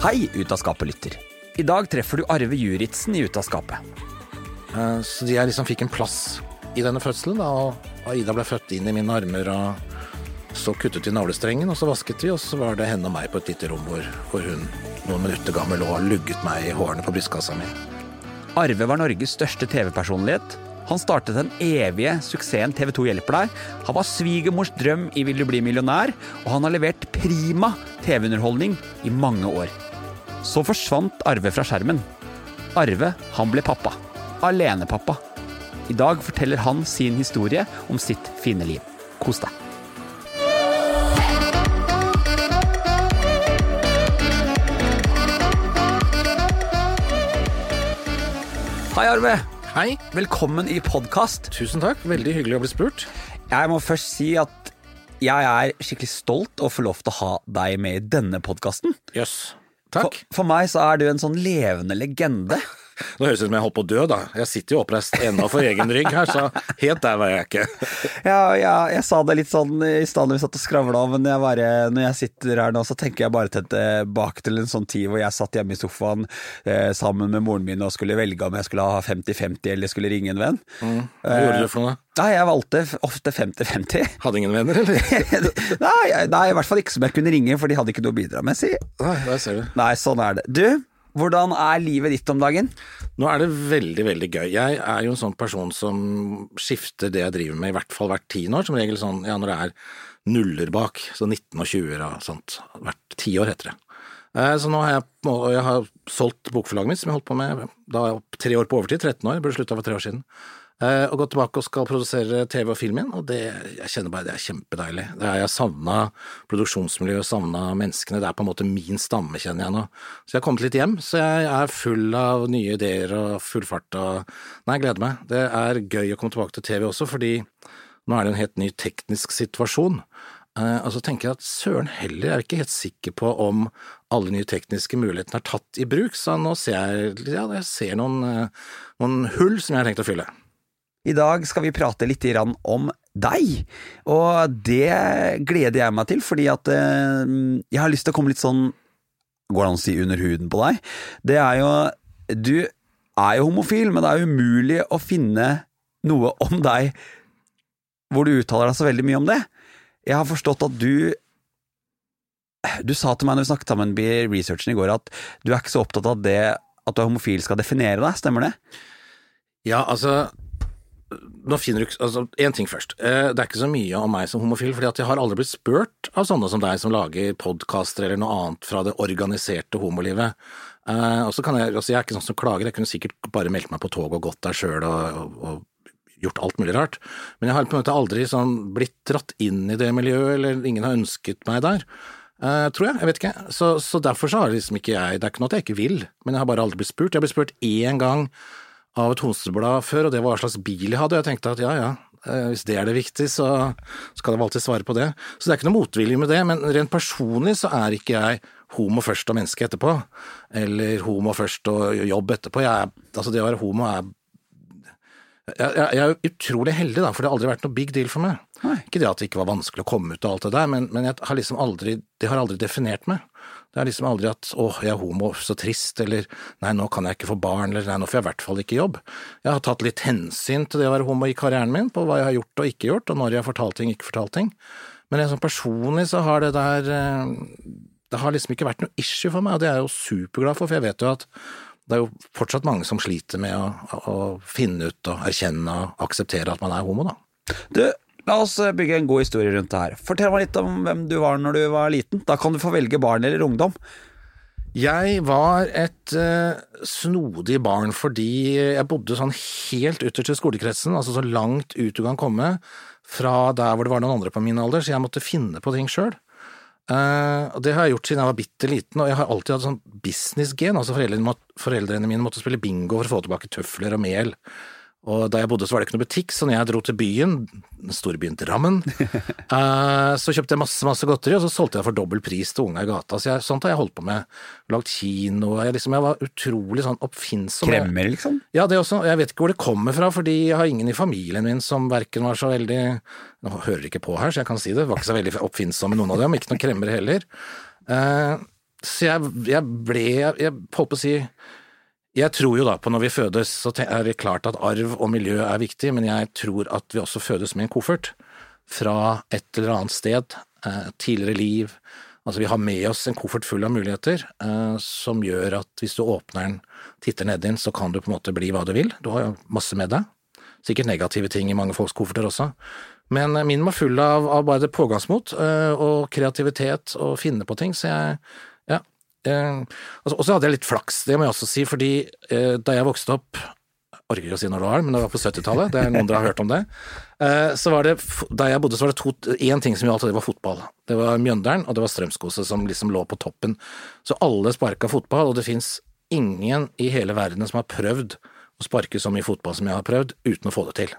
Hei, Ut av skapet-lytter. I dag treffer du Arve Juritzen i Ut av skapet. Eh, Så jeg liksom fikk en plass i denne fødselen, da, og Aida ble født inn i mine armer, og så kuttet vi navlestrengen, og så vasket vi, og så var det henne og meg på et lite rom hvor, hvor hun noen minutter gammel lå og lugget meg i hårene på brystkassa mi. Arve var Norges største TV-personlighet. Han startet den evige suksessen TV 2 hjelper deg. Han var svigermors drøm i Vil du bli millionær, og han har levert prima TV-underholdning i mange år. Så forsvant Arve fra skjermen. Arve, han ble pappa. Alenepappa. I dag forteller han sin historie om sitt fine liv. Kos deg. Hei, Arve. Hei, Velkommen i podkast. tusen takk, veldig hyggelig å bli spurt. Jeg må først si at jeg er skikkelig stolt og får lov til å ha deg med i denne podkasten. Jøss. For, for meg så er du en sånn levende legende. Nå høres det ut som jeg holdt på å dø, da. Jeg sitter jo oppreist ennå for egen rygg her, så helt der var jeg ikke. Ja, ja, jeg sa det litt sånn i stad når vi satt og skravla, men jeg bare, når jeg sitter her nå, så tenker jeg bare til tilbake til en sånn tid hvor jeg satt hjemme i sofaen eh, sammen med moren min og skulle velge om jeg skulle ha 50-50 eller skulle ringe en venn. Hva gjorde du for noe? Nei, jeg valgte ofte 50-50. Hadde ingen venner, eller? nei, nei, i hvert fall ikke som jeg kunne ringe, for de hadde ikke noe å bidra med, si. Nei, der ser du. Nei, sånn er det. Du, hvordan er livet ditt om dagen? Nå er det veldig, veldig gøy. Jeg er jo en sånn person som skifter det jeg driver med i hvert fall hvert tiende år. Som regel sånn, ja, når det er nuller bak, så 19 og 20 og sånt. Hvert tiår heter det. Eh, Så nå har jeg, jeg har solgt bokforlaget mitt, som jeg holdt på med da tre år på overtid, 13 år, burde slutta for tre år siden. Eh, Og gått tilbake og skal produsere TV og film igjen, og det, jeg kjenner bare det er kjempedeilig. Det er, jeg savna produksjonsmiljøet, savna menneskene, det er på en måte min stamme, kjenner jeg nå. Så jeg har kommet litt hjem, så jeg er full av nye ideer og full fart og Nei, jeg gleder meg. Det er gøy å komme tilbake til TV også, fordi nå er det en helt ny teknisk situasjon. Uh, og så tenker jeg at søren heller, jeg er ikke helt sikker på om alle nye tekniske mulighetene er tatt i bruk, så nå ser jeg, ja, jeg ser noen, uh, noen hull som jeg har tenkt å fylle. I dag skal vi prate litt om deg, og det gleder jeg meg til, fordi at eh, jeg har lyst til å komme litt sånn Går det an å si under huden på deg? Det er jo Du er jo homofil, men det er umulig å finne noe om deg hvor du uttaler deg så veldig mye om det. Jeg har forstått at du Du sa til meg når vi snakket sammen i researchen i går, at du er ikke så opptatt av det at du er homofil skal definere deg, stemmer det? Ja, altså nå finner du ikke altså, En ting først. Eh, Det er ikke så mye om meg som homofil, fordi at jeg har aldri blitt spurt av sånne som deg som lager podkaster eller noe annet fra det organiserte homolivet. Eh, Og så kan jeg, altså jeg er ikke sånn som klager, jeg kunne sikkert bare meldt meg på tog og gått der sjøl og, og, og gjort alt mulig rart. Men jeg har på en måte aldri sånn blitt dratt inn i det miljøet, eller ingen har ønsket meg der. Uh, tror jeg, jeg vet ikke. Så, så derfor så har liksom ikke jeg Det er ikke noe at jeg ikke vil, men jeg har bare aldri blitt spurt. Jeg ble spurt én gang av et hosteblad før, og det var hva slags bil jeg hadde, og jeg tenkte at ja ja, eh, hvis det er det viktig, så skal jeg alltid svare på det. Så det er ikke noe motvilje med det, men rent personlig så er ikke jeg homo først og menneske etterpå, eller homo først og jobb etterpå. Jeg er, altså det å være homo er jeg, jeg, jeg er utrolig heldig, da, for det har aldri vært noe big deal for meg. Nei. Ikke det at det ikke var vanskelig å komme ut og alt det der, men, men jeg har liksom aldri, det har aldri definert meg. Det er liksom aldri at åh, jeg er homo, så trist, eller nei, nå kan jeg ikke få barn, eller nei, nå får jeg i hvert fall ikke jobb. Jeg har tatt litt hensyn til det å være homo i karrieren min, på hva jeg har gjort og ikke gjort, og når jeg har fortalt ting, ikke fortalt ting. Men sånn personlig så har det der eh, Det har liksom ikke vært noe issue for meg, og det er jeg jo superglad for, for jeg vet jo at det er jo fortsatt mange som sliter med å, å finne ut og erkjenne og akseptere at man er homo, da. Du, la oss eh, bygge en god historie rundt det her. Fortell meg litt om hvem du var når du var liten. Da kan du få velge barn eller ungdom. Jeg var et uh, snodig barn fordi jeg bodde sånn helt ytterst i skolekretsen, altså så langt ut du kan komme fra der hvor det var noen andre på min alder, så jeg måtte finne på ting sjøl. Uh, og det har jeg gjort siden jeg var bitte liten, og jeg har alltid hatt sånn business-gen. Altså foreldrene, foreldrene, mine måtte spille bingo for å få tilbake tøfler og mel. Og da jeg bodde så var det ikke noe butikk, så når jeg dro til byen, den store byen Drammen, uh, så kjøpte jeg masse masse godteri, og så solgte jeg for dobbel pris til unga i gata. Så jeg, sånt har jeg holdt på med. Lagd kino. Jeg, liksom, jeg var utrolig sånn oppfinnsom. Kremmer, liksom? Ja, det også. Jeg vet ikke hvor det kommer fra, fordi jeg har ingen i familien min som verken var så veldig Nå hører de ikke på her, så jeg kan si det. Var ikke så veldig oppfinnsomme noen av dem. Ikke noen kremmer heller. Uh, så jeg, jeg ble Jeg holdt på å si jeg tror jo da på når vi fødes, så er det klart at arv og miljø er viktig, men jeg tror at vi også fødes med en koffert fra et eller annet sted, eh, tidligere liv. Altså vi har med oss en koffert full av muligheter eh, som gjør at hvis du åpner den, titter nedi den, så kan du på en måte bli hva du vil. Du har jo masse med deg. Sikkert negative ting i mange folks kofferter også. Men eh, min var full av, av bare pågangsmot og kreativitet og finne på ting, så jeg Eh, og så hadde jeg litt flaks, det må jeg også si, fordi eh, da jeg vokste opp orker ikke å si når det var, men det var på 70-tallet, det er noen dere har hørt om det. Eh, så var det, Da jeg bodde, så var det to, én ting som gjaldt, og det var fotball. Det var Mjøndalen, og det var Strømskose som liksom lå på toppen. Så alle sparka fotball, og det fins ingen i hele verden som har prøvd å sparke så mye fotball som jeg har prøvd, uten å få det til.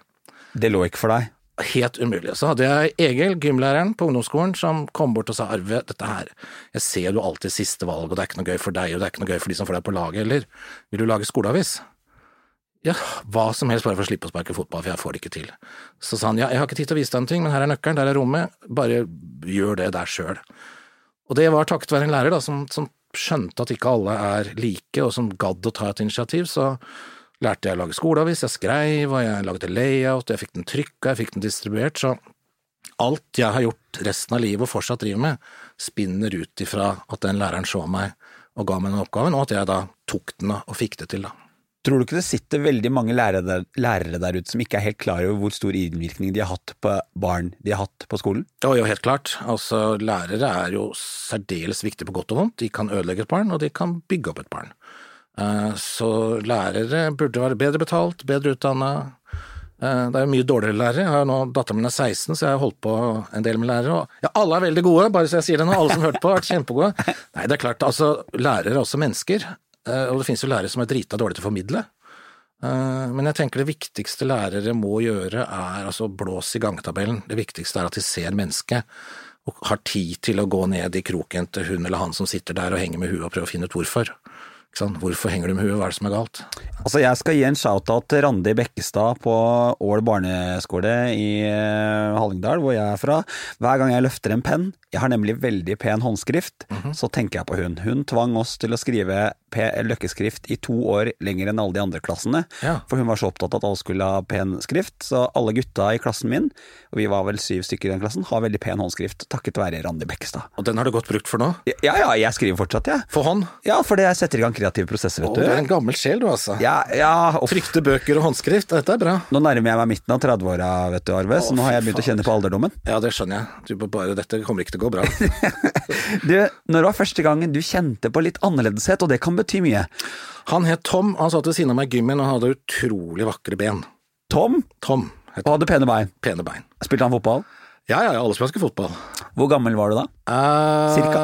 Det lå ikke for deg? Helt umulig. Så hadde jeg Egil, gymlæreren på ungdomsskolen, som kom bort og sa Arve, dette her, jeg ser du alltid siste valg, og det er ikke noe gøy for deg, og det er ikke noe gøy for de som får deg på laget heller. Vil du lage skoleavis? Ja, hva som helst bare for å slippe å sparke fotball, for jeg får det ikke til. Så sa han ja, jeg har ikke tid til å vise deg en ting, men her er nøkkelen, der er rommet, bare gjør det der sjøl. Og det var takket være en lærer da, som, som skjønte at ikke alle er like, og som gadd å ta et initiativ, så lærte jeg å lage skoleavis, jeg skreiv, og jeg lagde layout, jeg fikk den trykka, jeg fikk den distribuert, så alt jeg har gjort resten av livet og fortsatt driver med, spinner ut ifra at den læreren så meg og ga meg den oppgaven, og at jeg da tok den og fikk det til, da. Tror du ikke det sitter veldig mange lærere der, lærere der, ute som ikke er helt klar over hvor stor innvirkning de har hatt på barn de har hatt på skolen? Jo, jo, helt klart. Altså, lærere er jo særdeles viktige på godt og vondt. De kan ødelegge et barn, og de kan bygge opp et barn. Eh, så lærere burde være bedre betalt, bedre utdanna. Eh, det er jo mye dårligere lærere. Jeg har nå, Datteren min er 16, så jeg har holdt på en del med lærere. Og ja, alle er veldig gode, bare så jeg sier det nå. Alle som hørte på, har vært kjempegode. Nei, det er klart, altså, lærere er også mennesker. Eh, og det finnes jo lærere som er drita dårlige til å formidle. Men jeg tenker det viktigste lærere må gjøre, er altså blås i gangtabellen. Det viktigste er at de ser mennesket, og har tid til å gå ned i kroken til hun eller han som sitter der og henger med huet og prøver å finne ut hvorfor. Hvorfor henger du med huet, hva er det som er galt? Altså, Jeg skal gi en shout-out til Randi Bekkestad på Ål barneskole i eh, Hallingdal, hvor jeg er fra. Hver gang jeg løfter en penn, jeg har nemlig veldig pen håndskrift, mm -hmm. så tenker jeg på hun. Hun tvang oss til å skrive løkkeskrift i to år lenger enn alle de andre klassene. Ja. For hun var så opptatt av at alle skulle ha pen skrift. Så alle gutta i klassen min, og vi var vel syv stykker i den klassen, har veldig pen håndskrift. Takket være Randi Bekkestad. Og den har du godt brukt for nå? Ja, ja, jeg skriver fortsatt, jeg. Ja. For hånd? Ja, fordi jeg setter i gang kreative prosesser, vet du. Du er en gammel sjel, du altså. Ja, ja. Trykte bøker og håndskrift, dette er bra. Nå nærmer jeg meg midten av 30-åra, vet du, Arve, så nå har jeg begynt å kjenne på alderdommen. Ja, det skjønner jeg. Bare, dette kommer ikke til å gå bra. du, når det var første gangen du kjente på litt annerledeshet, og det kan bety mye? Han het Tom, han satt ved siden av meg i gymmen og hadde utrolig vakre ben. Tom? Tom. Og hadde pene bein? Pene bein. Spilte han fotball? Ja, ja, alle spilte fotball. Hvor gammel var du da? Uh, Cirka?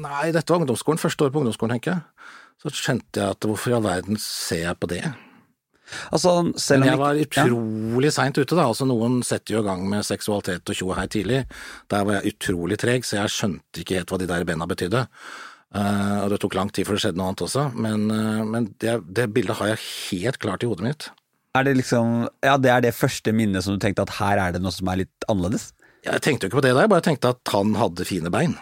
Nei, dette var ungdomsskolen. Første år på ungdomsskolen, tenker jeg. Så kjente jeg at hvorfor i all verden ser jeg på det? Altså, Men jeg var utrolig ja. seint ute, da. Altså, noen setter jo i gang med seksualitet og tjo og hei tidlig. Der var jeg utrolig treg, så jeg skjønte ikke helt hva de der bena betydde. Uh, og det tok lang tid før det skjedde noe annet også, men, uh, men det, det, bildet har jeg helt klart i hodet mitt. Er det liksom Ja, det er det første minnet som du tenkte at her er det noe som er litt annerledes? Jeg tenkte jo ikke på det da, jeg bare tenkte at han hadde fine bein.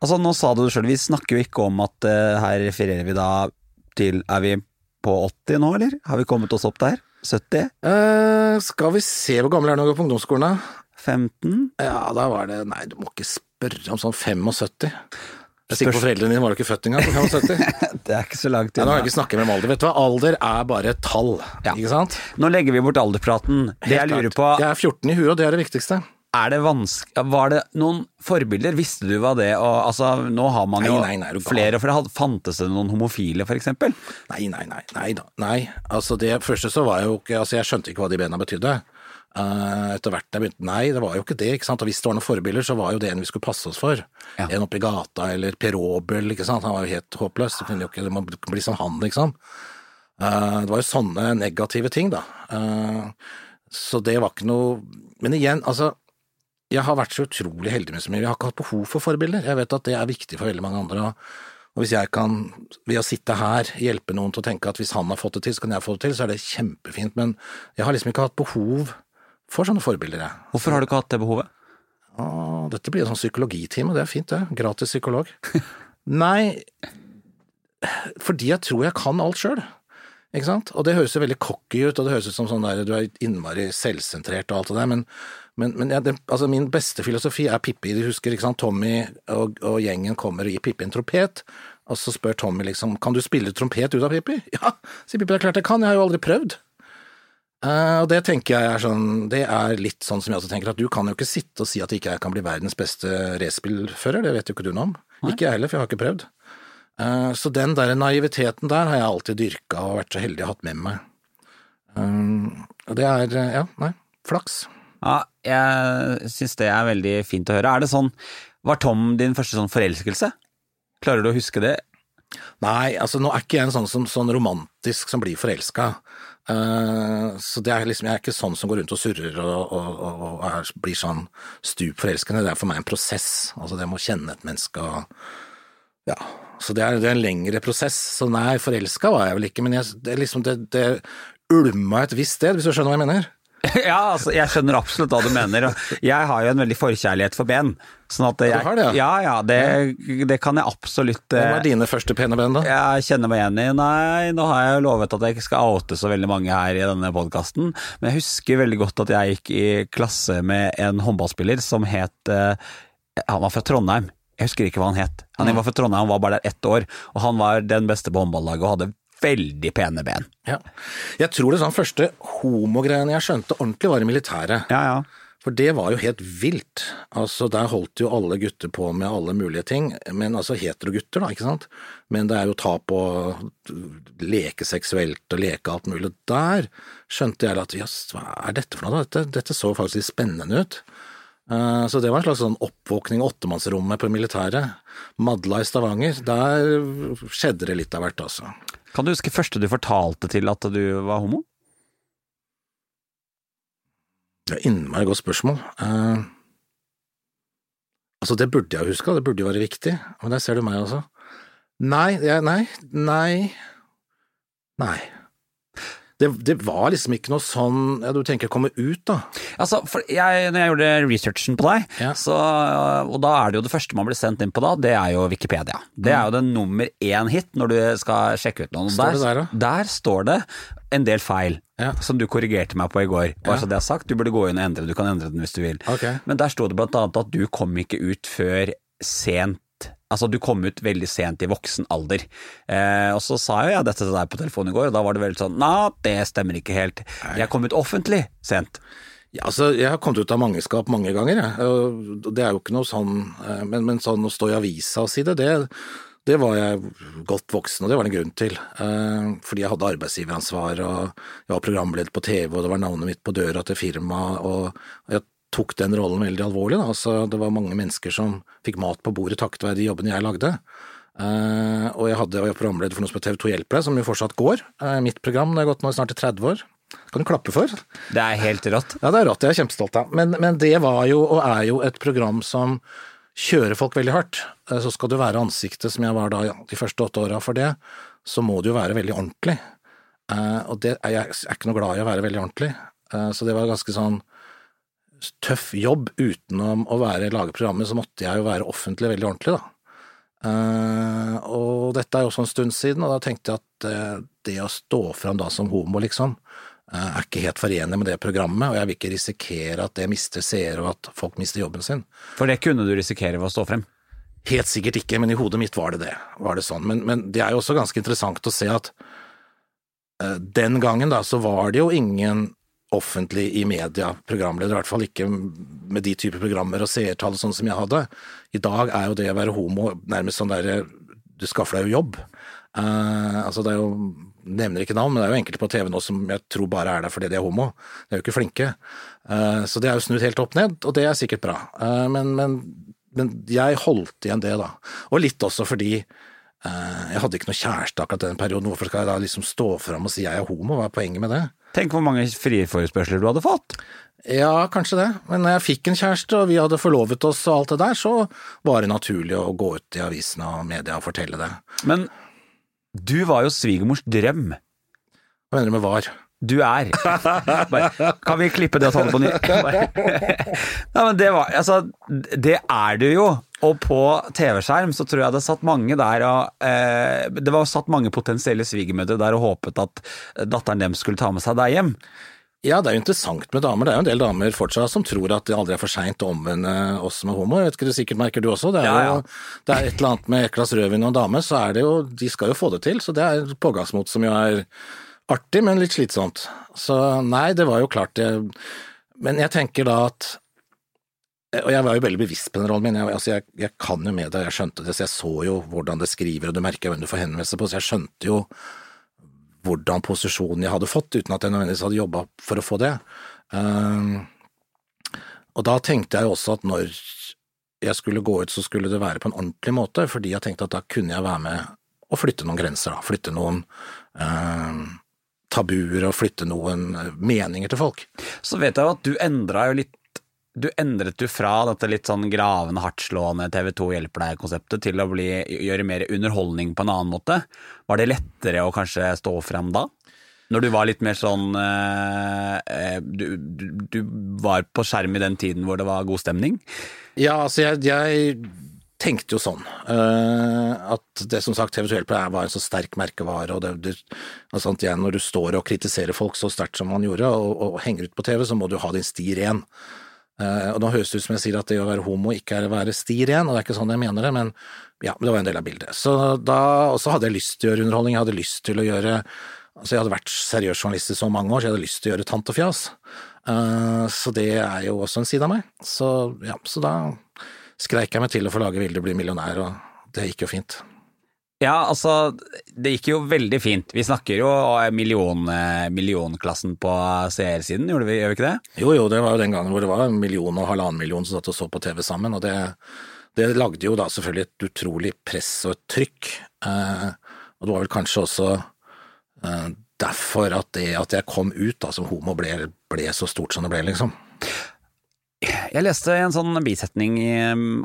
Altså, nå sa du det sjøl, vi snakker jo ikke om at uh, her refererer vi da til Er vi på 80 nå, eller? Har vi kommet oss opp der? 70? Uh, skal vi se hvor gammel er du når du går på ungdomsskolen, da? 15? Ja, da var det Nei, du må ikke spørre om sånn 75. Jeg er sikker på foreldrene dine var jo ikke født engang på 75. Det er ikke så langt Ja, nå har unna. jeg ikke snakket med om alder. Vet du hva, alder er bare et tall, Ja. ikke sant? Nå legger vi bort alderpraten. Det jeg lurer klart. på, Jeg er 14 i huet, og det er det viktigste. er det vanskelig Var det noen forbilder? Visste du hva det og, Altså, nå har man jo Nei, nei, nei, er flere, for det fantes det noen homofile, eksempel? Nei, nei, nei. Nei, da. nei. Altså, det første så var jeg jo ikke Altså, jeg skjønte ikke hva de bena betydde. Eh, etter hvert jeg begynte Nei, det var jo ikke det, ikke sant. Og hvis det var noen forbilder, så var jo det en vi skulle passe oss for. Ja. En oppe i gata, eller Per Aabel, ikke sant. Han var jo helt håpløs. Det kunne jo ikke man bli som han, liksom. Eh, det var jo sånne negative ting, da. Eh, så det var ikke noe Men igjen, altså. Jeg har vært så utrolig heldig med så mye. Jeg har ikke hatt behov for forbilder. Jeg vet at det er viktig for veldig mange andre. og hvis jeg kan, ved å sitte her, hjelpe noen til å tenke at hvis han har fått det til, så kan jeg få det til, så er det kjempefint. Men jeg har liksom ikke hatt behov for sånne forbilder, jeg. Hvorfor har du ikke hatt det behovet? Å, dette blir en sånn psykologitime, det er fint det. Gratis psykolog. Nei, fordi jeg tror jeg kan alt sjøl. Ikke sant? Og det høres jo veldig cocky ut, og det høres ut som sånn der du er innmari selvsentrert og alt det der, men, men, men jeg, det, altså min beste filosofi er Pippi. Du husker, ikke sant, Tommy og, og gjengen kommer og gir Pippi en trompet, og så spør Tommy liksom kan du spille trompet ut av Pippi? Ja, sier Pippi, det er klart jeg kan, jeg har jo aldri prøvd. Eh, og det tenker jeg er sånn, det er litt sånn som jeg også tenker at du kan jo ikke sitte og si at ikke jeg kan bli verdens beste racerbilfører, det vet jo ikke du noe om. Ikke jeg heller, for jeg har ikke prøvd. Uh, så den der naiviteten der har jeg alltid dyrka og vært så heldig å ha hatt med meg. Um, og det er, ja, nei, flaks. Ja, jeg syns det er veldig fint å høre. Er det sånn Var Tom din første sånn forelskelse? Klarer du å huske det? Nei, altså nå er ikke jeg en sånn, som, sånn romantisk som blir forelska. Eh, så det er liksom, jeg er ikke sånn som går rundt og surrer og, og, og, og blir sånn stup forelskende. Det er for meg en prosess. Altså det med å kjenne et menneske og Ja. Så det er, det er en lengre prosess. Så nei, forelska var jeg vel ikke, men jeg, det, liksom, det, det ulma et visst sted, hvis du skjønner hva jeg mener? ja, altså, jeg skjønner absolutt hva du mener. Jeg har jo en veldig forkjærlighet for ben. Sånn at jeg, har det, ja? ja? Ja, det, det kan jeg absolutt Hvem er var dine første pene ben, da? Jeg kjenner meg igjen i Nei, nå har jeg jo lovet at jeg ikke skal oute så veldig mange her i denne podkasten, men jeg husker veldig godt at jeg gikk i klasse med en håndballspiller som het eh, Han var fra Trondheim. Jeg husker ikke hva han het. Han var fra Trondheim, han var bare der ett år, og han var den beste på håndballaget og hadde veldig pene ben. Ja. Jeg tror det sånn første homogreiene jeg skjønte ordentlig var i militæret. Ja, ja. For det var jo helt vilt. Altså, der holdt jo alle gutter på med alle mulige ting, men altså heterogutter, da, ikke sant. Men det er jo ta på leke seksuelt og leke alt mulig. Der skjønte jeg at jøss, hva er dette for noe, da? Dette, dette så faktisk spennende ut. Uh, Så det var en slags sånn oppvåkning, åttemannsrommet på militæret. Madla i Stavanger, der skjedde det litt av hvert, altså. Kan du huske første du fortalte til at du var homo? Det er innmari godt spørsmål. Uh, altså, det burde jeg huske, det burde jo være viktig, men der ser du meg også. Nei, jeg, nei, nei, nei. Det, det var liksom ikke noe sånn ja, Du tenker komme ut, da. Altså, for jeg, når jeg gjorde researchen på deg, Ja. så, og da er det jo det første man blir sendt inn på da, det er jo Wikipedia. Det er jo den nummer én hit når du skal sjekke ut noen. Står det der, da? Der står det en del feil, Ja. som du korrigerte meg på i går. Bare så det er sagt, du burde gå inn og endre, du kan endre den hvis du vil. Okay. Men der sto det blant annet at du kom ikke ut før sent Altså, du kom ut veldig sent i voksen alder. Eh, og så sa jo jeg dette til deg på telefonen i går, og da var det veldig sånn Nei, det stemmer ikke helt. Jeg kom ut offentlig sent. Ja, altså, jeg har kommet ut av mangeskap mange ganger, jeg. Det er jo ikke noe sånn eh, Men, men sånn å stå i avisa og si det, det, det var jeg godt voksen, og det var det en grunn til. Eh, Fordi jeg hadde arbeidsgiveransvar, og jeg var programleder på TV, og det var navnet mitt på døra til firmaet, og jeg tok den rollen veldig alvorlig. Altså, det var mange mennesker som fikk mat på bordet takket være de jobbene jeg lagde. Uh, og jeg hadde jeg var programleder for noe som het TV2 Hjelper deg, som jo fortsatt går. Uh, mitt program, det har gått nå snart i 30 år. Kan du klappe for? Det er helt rått. Ja, det er rått, jeg er kjempestolt av. Men, men det var jo, og er jo, et program som kjører folk veldig hardt. Uh, Så skal du være ansiktet som jeg var da de første åtte åra for det, så må du jo være veldig ordentlig. Og det jeg er ikke noe glad i å være veldig ordentlig. Så det var ganske sånn tøff jobb utenom å være lage programmet, så måtte jeg jo være offentlig veldig ordentlig, da. Uh, og dette er jo også en stund siden, og da tenkte jeg at uh, det å stå fram da som homo, liksom, uh, er ikke helt forenlig med det programmet, og jeg vil ikke risikere at det mister seere, og at folk mister jobben sin. For det kunne du risikere ved å stå frem? Helt sikkert ikke, men i hodet mitt var det det. Var det sånn. Men, men det er jo også ganske interessant å se at den gangen da, så var det jo ingen offentlig i media programleder, i hvert fall ikke med de typer programmer og seertall sånn som jeg hadde. I dag er jo det å være homo nærmest sånn derre du skaffer deg jo jobb. Uh, altså det er jo Nevner ikke navn, men det er jo enkelte på TV nå som jeg tror bare er der fordi de er homo. De er jo ikke flinke. Uh, så det er jo snudd helt opp ned, og det er sikkert bra. Uh, men, men, men, jeg holdt igjen det, da. Og litt også fordi jeg hadde ikke noe kjæreste akkurat den perioden. Hvorfor skal jeg da liksom stå fram og si jeg er homo? Hva er poenget med det? Tenk hvor mange frieforespørsler du hadde fått. Ja, kanskje det, men når jeg fikk en kjæreste og vi hadde forlovet oss og alt det der, så var det naturlig å gå ut i avisene og media og fortelle det. Men du var jo svigermors drøm. Hva mener du med var? Du er. Bare, kan vi klippe det og ta det på nytt? Nei, men det var Altså, det er du jo. Og på TV-skjerm så tror jeg det satt mange der og eh, Det var satt mange potensielle svigermødre der og håpet at datteren dem skulle ta med seg deg hjem. Ja, det er jo interessant med damer. Det er jo en del damer fortsatt som tror at det aldri er for seint å omvende oss med homo. Jeg vet ikke, det sikkert merker du også. Det er ja, ja. jo det er et eller annet med et glass rødvin og en dame, så er det jo De skal jo få det til, så det er pågangsmot som jo er artig, men litt slitsomt. Så nei, det var jo klart det Men jeg tenker da at og jeg var jo veldig bevisst på den rollen min. Jeg, altså jeg, jeg kan jo med det, jeg skjønte det, så jeg så jo hvordan det skriver, og du merker hvem du får henvendelse på, så jeg skjønte jo hvordan posisjonen jeg hadde fått, uten at jeg nødvendigvis hadde jobba for å få det. Um, og da tenkte jeg jo også at når jeg skulle gå ut, så skulle det være på en ordentlig måte, fordi jeg tenkte at da kunne jeg være med og flytte noen grenser, da. Flytte noen um, tabuer og flytte noen meninger til folk. Så vet jeg jo at du endra jo litt du endret jo fra dette litt sånn gravende, hardtslående TV 2 hjelper deg-konseptet til å bli, gjøre mer underholdning på en annen måte. Var det lettere å kanskje stå frem da? Når du var litt mer sånn eh, eh du, du, du, var på skjerm i den tiden hvor det var god stemning? Ja, altså jeg, jeg tenkte jo sånn. Uh, at det som sagt TV 2 Hjelper var en så sterk merkevare. og det, det, altså, Når du står og kritiserer folk så sterkt som man gjorde, og, og, henger ut på TV, så må du ha din sti ren. Uh, og Nå høres det ut som jeg sier at det å være homo ikke er å være stir igjen, og det er ikke sånn jeg mener det, men ja, det var en del av bildet. Så da også hadde jeg lyst til å gjøre underholdning, jeg hadde lyst til å gjøre Altså, jeg hadde vært seriøs journalist i så mange år, så jeg hadde lyst til å gjøre tant og fjas. Uh, så det er jo også en side av meg. Så ja, så da skreik jeg meg til å få lage Vil du bli millionær, og det gikk jo fint. Ja, altså, det gikk jo veldig fint. Vi snakker jo million, millionklassen på seersiden, gjør vi ikke det? Jo, jo, det var jo den gangen hvor det var en million og halvannen million som satt og så på TV sammen, og det det lagde jo da selvfølgelig et utrolig press og et trykk. Eh, og det var vel kanskje også eh, derfor at det at jeg kom ut da som homo ble, ble så stort som det ble, liksom. Jeg leste en sånn bisetning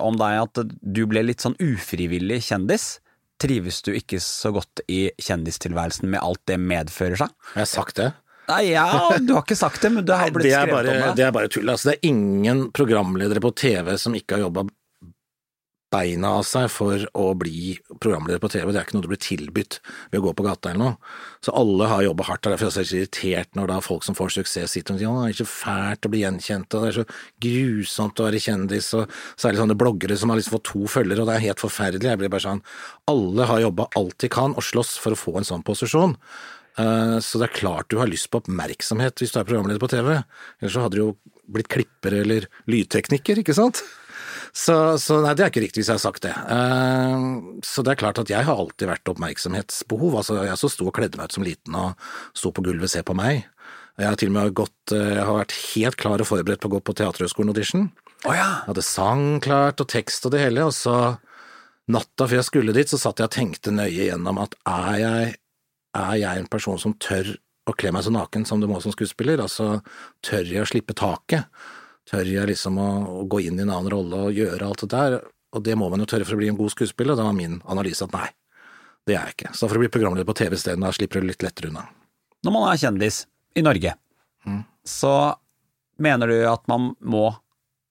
om deg at du ble litt sånn ufrivillig kjendis. Trives du ikke så godt i kjendistilværelsen med alt det medfører seg? Har jeg sagt det? Nei, ja, du har ikke sagt det, men du har blitt skrevet bare, om det. Det er bare tull. Altså, det er ingen programledere på TV som ikke har jobba beina av seg for å bli programleder på TV. Det er ikke noe du blir tilbudt ved å gå på gata eller noe. Så alle har jobba hardt. Derfor er jeg så irritert når da folk som får suksess sitter og sier at det er ikke fælt å bli gjenkjent, og det er så grusomt å være kjendis, og særlig sånne bloggere som har liksom fått to følgere, og det er helt forferdelig. Jeg blir bare sånn Alle har jobba alt de kan og slåss for å få en sånn posisjon. Eh, så det er klart du har lyst på oppmerksomhet hvis du er programleder på TV. Ellers så hadde du jo blitt klipper eller lydtekniker, ikke sant? Så, så, nei, det er ikke riktig hvis jeg har sagt det. Uh, så det er klart at jeg har alltid vært oppmerksomhetsbehov. Altså, jeg så sto og kledde meg ut som liten og sto på gulvet se på meg. Jeg har til og med gått, uh, jeg har vært helt klar og forberedt på å gå på Teaterhøgskolen-audition. Oh, ja. Jeg hadde sang klart og tekst og det hele, og så natta før jeg skulle dit, så satt jeg og tenkte nøye gjennom at er jeg, er jeg en person som tør å kle meg så naken som du må som skuespiller? Altså, tør jeg å slippe taket? Tør jeg liksom å, å, gå inn i en annen rolle og gjøre alt det der? Og det må man jo tørre for å bli en god skuespiller, og det var min analyse at nei, det er jeg ikke. Så for å bli programleder på TV isteden, da slipper du litt lettere unna. Når man er kjendis i Norge, mm. så mener du at man må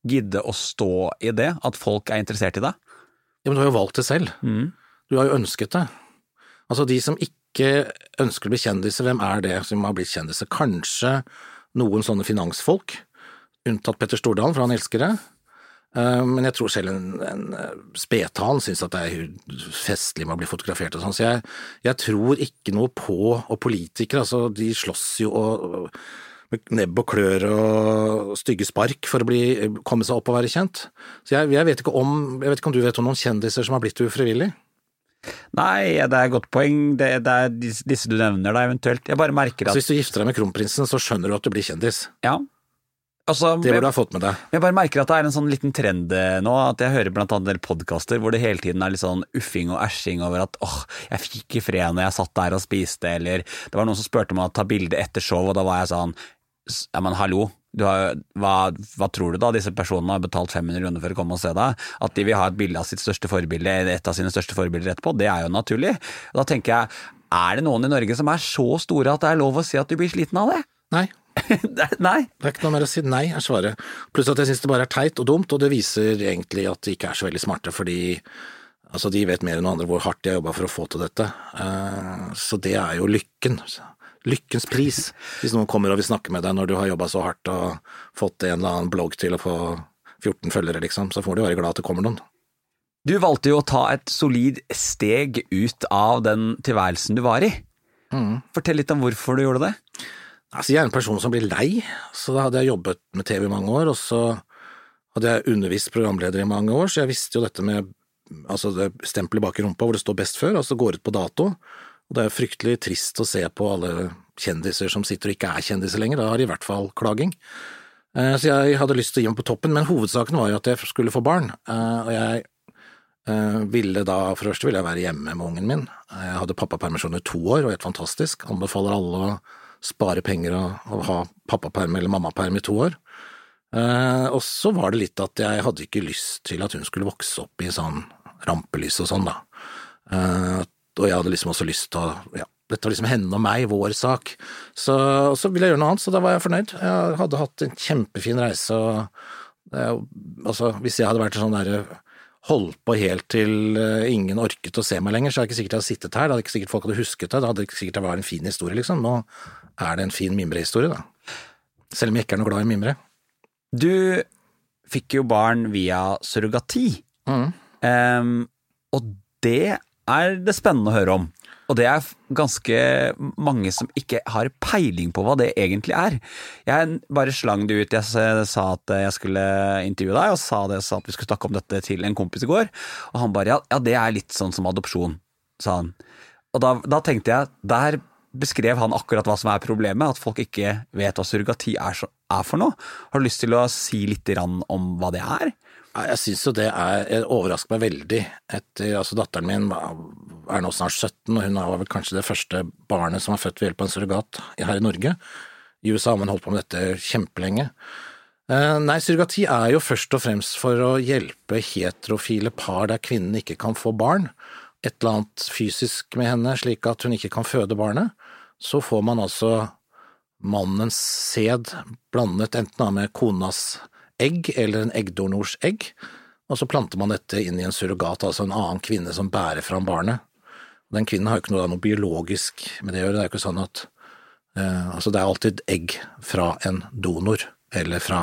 gidde å stå i det, at folk er interessert i deg? Ja, men du har jo valgt det selv. Mm. Du har jo ønsket det. Altså, de som ikke ønsker å bli kjendiser, hvem er det som har blitt kjendiser? Kanskje noen sånne finansfolk, unntatt Petter Stordalen, for han elsker det. Eh, men jeg tror selv en, en eh, syns at det er festlig med å bli fotografert og sånn, så jeg, jeg, tror ikke noe på Og politikere, altså, de slåss jo og, med nebb og klør og stygge spark for å bli, komme seg opp og være kjent. Så jeg, jeg, vet ikke om, jeg vet ikke om du vet om noen kjendiser som har blitt ufrivillig? Nei, det er et godt poeng. Det, det, er disse du nevner da, eventuelt. Jeg bare merker at Så Hvis du gifter deg med kronprinsen, så skjønner du at du blir kjendis? Ja, Altså, det burde du ha fått med deg. Jeg bare merker at det er en sånn liten trend eh, nå, at jeg hører blant annet en del podkaster hvor det hele tiden er litt sånn uffing og æsjing over at åh, jeg fikk ikke fred når jeg satt der og spiste, eller det var noen som spurte meg å ta bilde etter show, og da var jeg sånn ja, men hallo, har, hva, hva, tror du da disse personene har betalt 500 kroner for å komme og se deg? At de vil ha et bilde av sitt største forbilde, et av sine største forbilder etterpå, det er jo naturlig. Da tenker jeg, er det noen i Norge som er så store at det er lov å si at du blir sliten av det? Nei. nei. Det er ikke noe mer å si nei, er svaret. Pluss at jeg synes det bare er teit og dumt, og det viser egentlig at de ikke er så veldig smarte, fordi altså, de vet mer enn noen andre hvor hardt de har jobba for å få til dette. Uh, så det er jo lykken. Lykkens pris, hvis noen kommer og vil snakke med deg når du har jobba så hardt og fått en eller annen blogg til å få 14 følgere, liksom, så får du være glad at det kommer noen. Du valgte jo å ta et solid steg ut av den tilværelsen du var i. Mm. Fortell litt om hvorfor du gjorde det. Altså, jeg er en person som blir lei, så da hadde jeg jobbet med TV i mange år, og så hadde jeg undervist programleder i mange år, så jeg visste jo dette med altså det stempelet bak i rumpa hvor det står best før, altså går ut på dato. Og det er fryktelig trist å se på alle kjendiser som sitter og ikke er kjendiser lenger, da har de i hvert fall klaging. Eh, så jeg hadde lyst til å gi meg på toppen, men hovedsaken var jo at jeg skulle få barn, eh, og jeg eh, ville da, for det første ville jeg være hjemme med ungen min. Jeg hadde pappapermisjon i to år, og helt fantastisk. Anbefaler alle å spare penger og, og ha pappaperm eller mammaperm i to år. Eh, og så var det litt at jeg hadde ikke lyst til at hun skulle vokse opp i sånn rampelys og sånn, da. Eh, og jeg hadde liksom også lyst til å ja, dette var liksom henne og meg, vår sak. Så, så ville jeg gjøre noe annet, så da var jeg fornøyd. Jeg hadde hatt en kjempefin reise, og det, altså, hvis jeg hadde vært sånn derre holdt på helt til uh, ingen orket å se meg lenger, så er det ikke sikkert jeg hadde sittet her, da hadde ikke sikkert folk hadde husket det, da hadde det ikke sikkert det var en fin historie, liksom. Nå er det en fin mimrehistorie, da. Selv om jeg ikke er noe glad i mimre. Du fikk jo barn via surrogati, mm. um, og det er det spennende å høre om. Og det er ganske mange som ikke har peiling på hva det egentlig er. Jeg bare slang det ut. Jeg sa at jeg skulle intervjue deg, og sa, det, sa at vi skulle snakke om dette til en kompis i går. Og han bare ja, ja det er litt sånn som adopsjon, sa han. Og da, da tenkte jeg, der beskrev han akkurat hva som er problemet, at folk ikke vet hva surrogati er, er for noe. Har du lyst til å si litt om hva det er? Jeg syns jo det er overrasker meg veldig etter Altså, datteren min er nå snart 17, og hun var vel kanskje det første barnet som var født ved hjelp av en surrogat her i Norge. I USA har man holdt på med dette kjempelenge. Eh, nei, surrogati er jo først og fremst for å hjelpe heterofile par der kvinnen ikke kan få barn. Et eller annet fysisk med henne, slik at hun ikke kan føde barnet. Så får man altså mannens sæd blandet enten med konas egg eller en eggdonors egg, og så planter man dette inn i en surrogat, altså en annen kvinne som bærer fram barnet. Den kvinnen har jo ikke noe, noe, biologisk med det å gjøre, det er jo ikke sånn at eh, Altså, det er alltid egg fra en donor, eller fra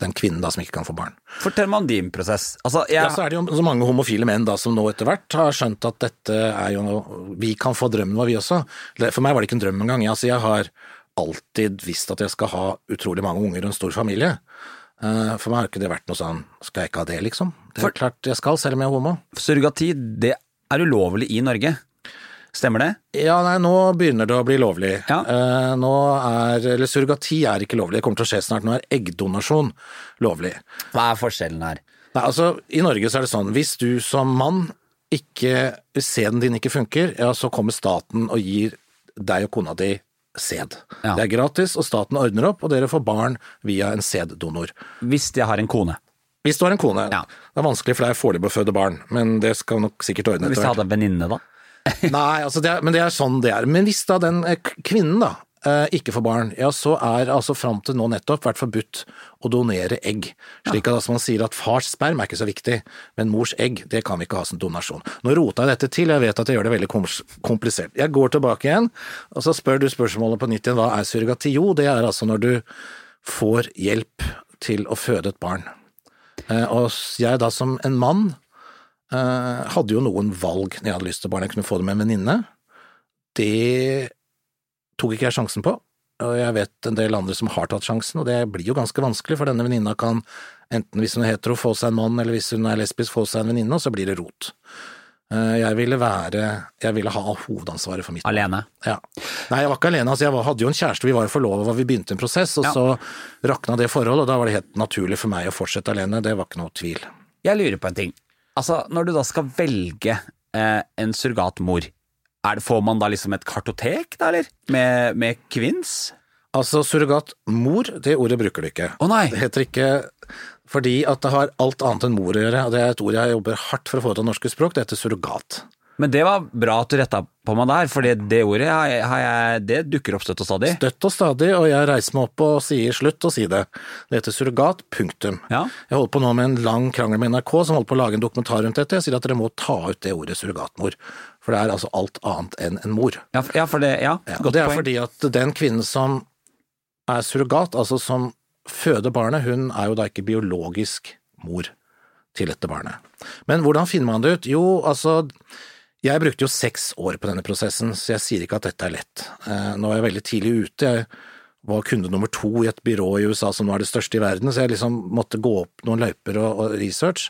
den kvinnen da som ikke kan få barn. Fortell meg om din prosess. Altså, jeg... ja, så er det jo så mange homofile menn da som nå etter hvert har skjønt at dette er jo noe Vi kan få drømmen vår, vi også. For meg var det ikke en drøm engang. Altså, jeg har alltid visst at jeg skal ha utrolig mange unger og en stor familie. Eh, for meg har ikke det vært noe sånn skal jeg ikke ha det, liksom? Det er For, klart jeg skal, selv om jeg er homo. Surrogati, det er ulovlig i Norge. Stemmer det? Ja, nei, nå begynner det å bli lovlig. Ja. Eh, nå er, eller Surrogati er ikke lovlig, det kommer til å skje snart. Nå er eggdonasjon lovlig. Hva er forskjellen her? Nei, altså, I Norge så er det sånn, hvis du som mann ikke, sæden din ikke funker, ja, så kommer staten og gir deg og kona di sæd. Ja. Det er gratis, og staten ordner opp, og dere får barn via en sæddonor. Hvis jeg har en kone. Hvis du har en kone. Ja. Det er vanskelig, for det er foreløpig å føde barn, men det skal nok sikkert ordne etter hvert. Hvis jeg hadde en venninne, da? Nei, altså det er, men det er sånn det er. Men hvis da den eh, kvinnen da eh, ikke får barn, ja så er altså fram til nå nettopp vært forbudt å donere egg. Slik at altså, man sier at fars sperm er ikke så viktig, men mors egg det kan vi ikke ha som donasjon. Nå rota jeg dette til, jeg vet at jeg gjør det veldig komplisert. Jeg går tilbake igjen, og så spør du spørsmålet på nytt igjen, hva er surrogati? Jo, det er altså når du får hjelp til å føde et barn. Eh, Og jeg da som en mann hadde jo noen valg når jeg hadde lyst til barn. Jeg kunne få det med en venninne. Det tok ikke jeg sjansen på, og jeg vet en del andre som har tatt sjansen, og det blir jo ganske vanskelig, for denne venninna kan enten hvis hun er hetero få seg en mann, eller hvis hun er lesbisk få seg en venninne, og så blir det rot. Eh, Jeg ville være Jeg ville ha hovedansvaret for mitt. Alene. Ja. Nei, jeg var ikke alene. Altså, jeg var, hadde jo en kjæreste, vi var jo forlova, vi begynte en prosess, og Ja. så rakna det forholdet, og da var det helt naturlig for meg å fortsette alene. Det var ikke noe tvil. Jeg lurer på en ting. Altså, når du da skal velge eh, en surrogatmor, er det, får man da liksom et kartotek, da, eller? Med, med kvinns? Altså, surrogatmor, det ordet bruker du ikke. Å nei! Det heter ikke fordi at det har alt annet enn mor å gjøre, og det er et ord jeg jobber hardt for å få til norske språk, det heter surrogat. Men det var bra at du retta på meg der, for det ordet har jeg, har jeg, det dukker opp støtt og stadig. Støtt og stadig, og jeg reiser meg opp og sier slutt å si det. Det heter surrogat, punktum. Ja. Jeg holder på nå med en lang krangel med NRK som holder på å lage en dokumentar rundt dette. Jeg sier at dere må ta ut det ordet surrogatmor, for det er altså alt annet enn en mor. Ja, for- ja, for det, ja, Ja, og godt det er poeng. fordi at den kvinnen som er surrogat, altså som føder barnet, hun er jo da ikke biologisk mor til dette barnet. Men hvordan finner man det ut? Jo, altså, jeg brukte jo seks år på denne prosessen, så jeg sier ikke at dette er lett. Eh, Nå er jeg veldig tidlig ute, jeg var kunde nummer to i et byrå i USA som nå er det største i verden, så jeg liksom måtte gå opp noen løyper og, research.